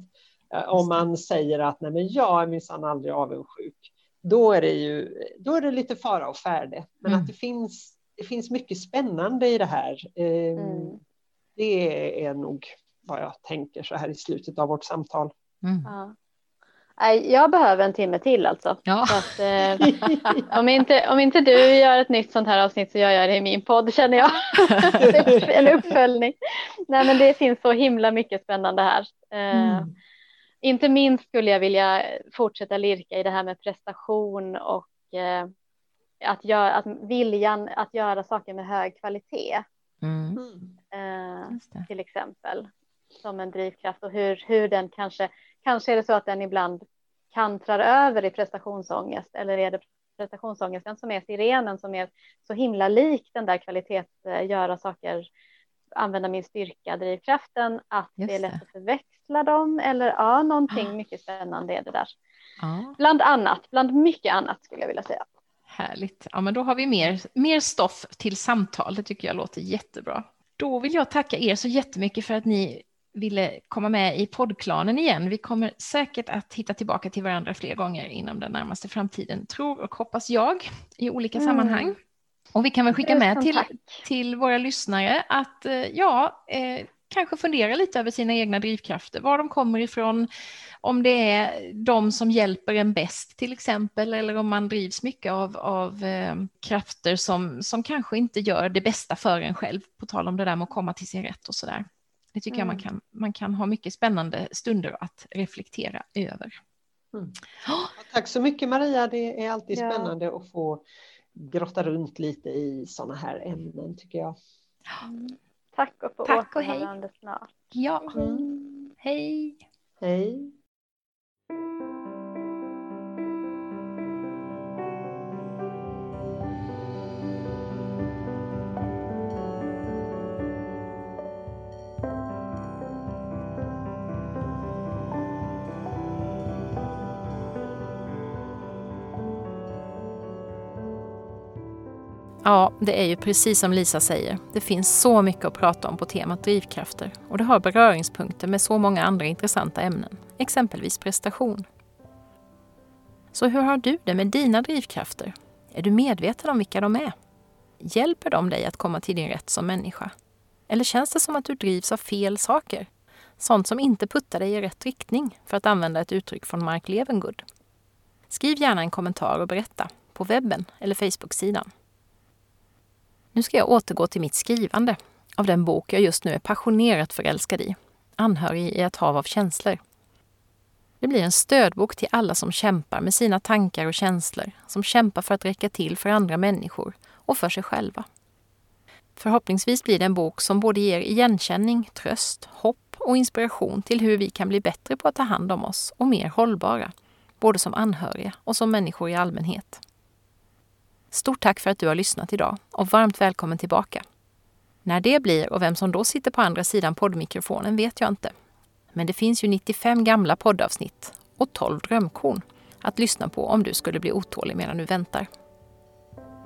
Om man säger att nej, men jag är minsann aldrig avundsjuk då är det ju då är det lite fara och färde. Men mm. att det finns, det finns mycket spännande i det här. Eh, mm. Det är nog vad jag tänker så här i slutet av vårt samtal. Mm. Ja. Jag behöver en timme till alltså. Ja. Att, eh, (laughs) om, inte, om inte du gör ett nytt sånt här avsnitt så gör jag det i min podd känner jag. (laughs) en uppföljning. Nej men det finns så himla mycket spännande här. Eh, mm inte minst skulle jag vilja fortsätta lirka i det här med prestation och eh, att, göra, att viljan att göra saker med hög kvalitet. Mm. Eh, till exempel som en drivkraft och hur, hur den kanske, kanske är det så att den ibland kantrar över i prestationsångest eller är det prestationsångesten som är sirenen som är så himla lik den där kvalitets, eh, göra saker använda min styrka, drivkraften, att Just det är lätt att förväxla dem eller ja, någonting ah. mycket spännande är det där. Ah. Bland annat, bland mycket annat skulle jag vilja säga. Härligt. Ja, men då har vi mer, mer stoff till samtal. Det tycker jag låter jättebra. Då vill jag tacka er så jättemycket för att ni ville komma med i poddklanen igen. Vi kommer säkert att hitta tillbaka till varandra fler gånger inom den närmaste framtiden, tror och hoppas jag, i olika mm. sammanhang. Och vi kan väl skicka med till, till våra lyssnare att eh, ja, eh, kanske fundera lite över sina egna drivkrafter, var de kommer ifrån, om det är de som hjälper en bäst till exempel, eller om man drivs mycket av, av eh, krafter som, som kanske inte gör det bästa för en själv, på tal om det där med att komma till sin rätt och sådär. Det tycker mm. jag man mm. kan, man kan ha mycket spännande stunder att reflektera över. Mm. Oh. Tack så mycket Maria, det är alltid ja. spännande att få grotta runt lite i sådana här ämnen tycker jag. Mm. Tack och på Tack återhörande snart. Ja, mm. hej. Hej. Ja, det är ju precis som Lisa säger. Det finns så mycket att prata om på temat drivkrafter och det har beröringspunkter med så många andra intressanta ämnen, exempelvis prestation. Så hur har du det med dina drivkrafter? Är du medveten om vilka de är? Hjälper de dig att komma till din rätt som människa? Eller känns det som att du drivs av fel saker? Sånt som inte puttar dig i rätt riktning, för att använda ett uttryck från Mark Levengood. Skriv gärna en kommentar och berätta, på webben eller Facebook-sidan. Nu ska jag återgå till mitt skrivande av den bok jag just nu är passionerat förälskad i, Anhörig i ett hav av känslor. Det blir en stödbok till alla som kämpar med sina tankar och känslor, som kämpar för att räcka till för andra människor och för sig själva. Förhoppningsvis blir det en bok som både ger igenkänning, tröst, hopp och inspiration till hur vi kan bli bättre på att ta hand om oss och mer hållbara, både som anhöriga och som människor i allmänhet. Stort tack för att du har lyssnat idag och varmt välkommen tillbaka. När det blir och vem som då sitter på andra sidan poddmikrofonen vet jag inte. Men det finns ju 95 gamla poddavsnitt och 12 drömkorn att lyssna på om du skulle bli otålig medan du väntar.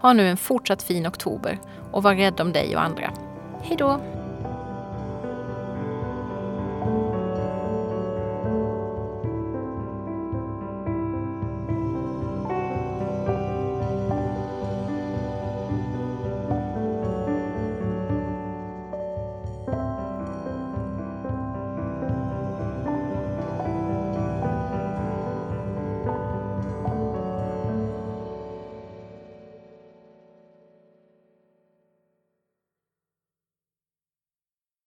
Ha nu en fortsatt fin oktober och var rädd om dig och andra. Hej då!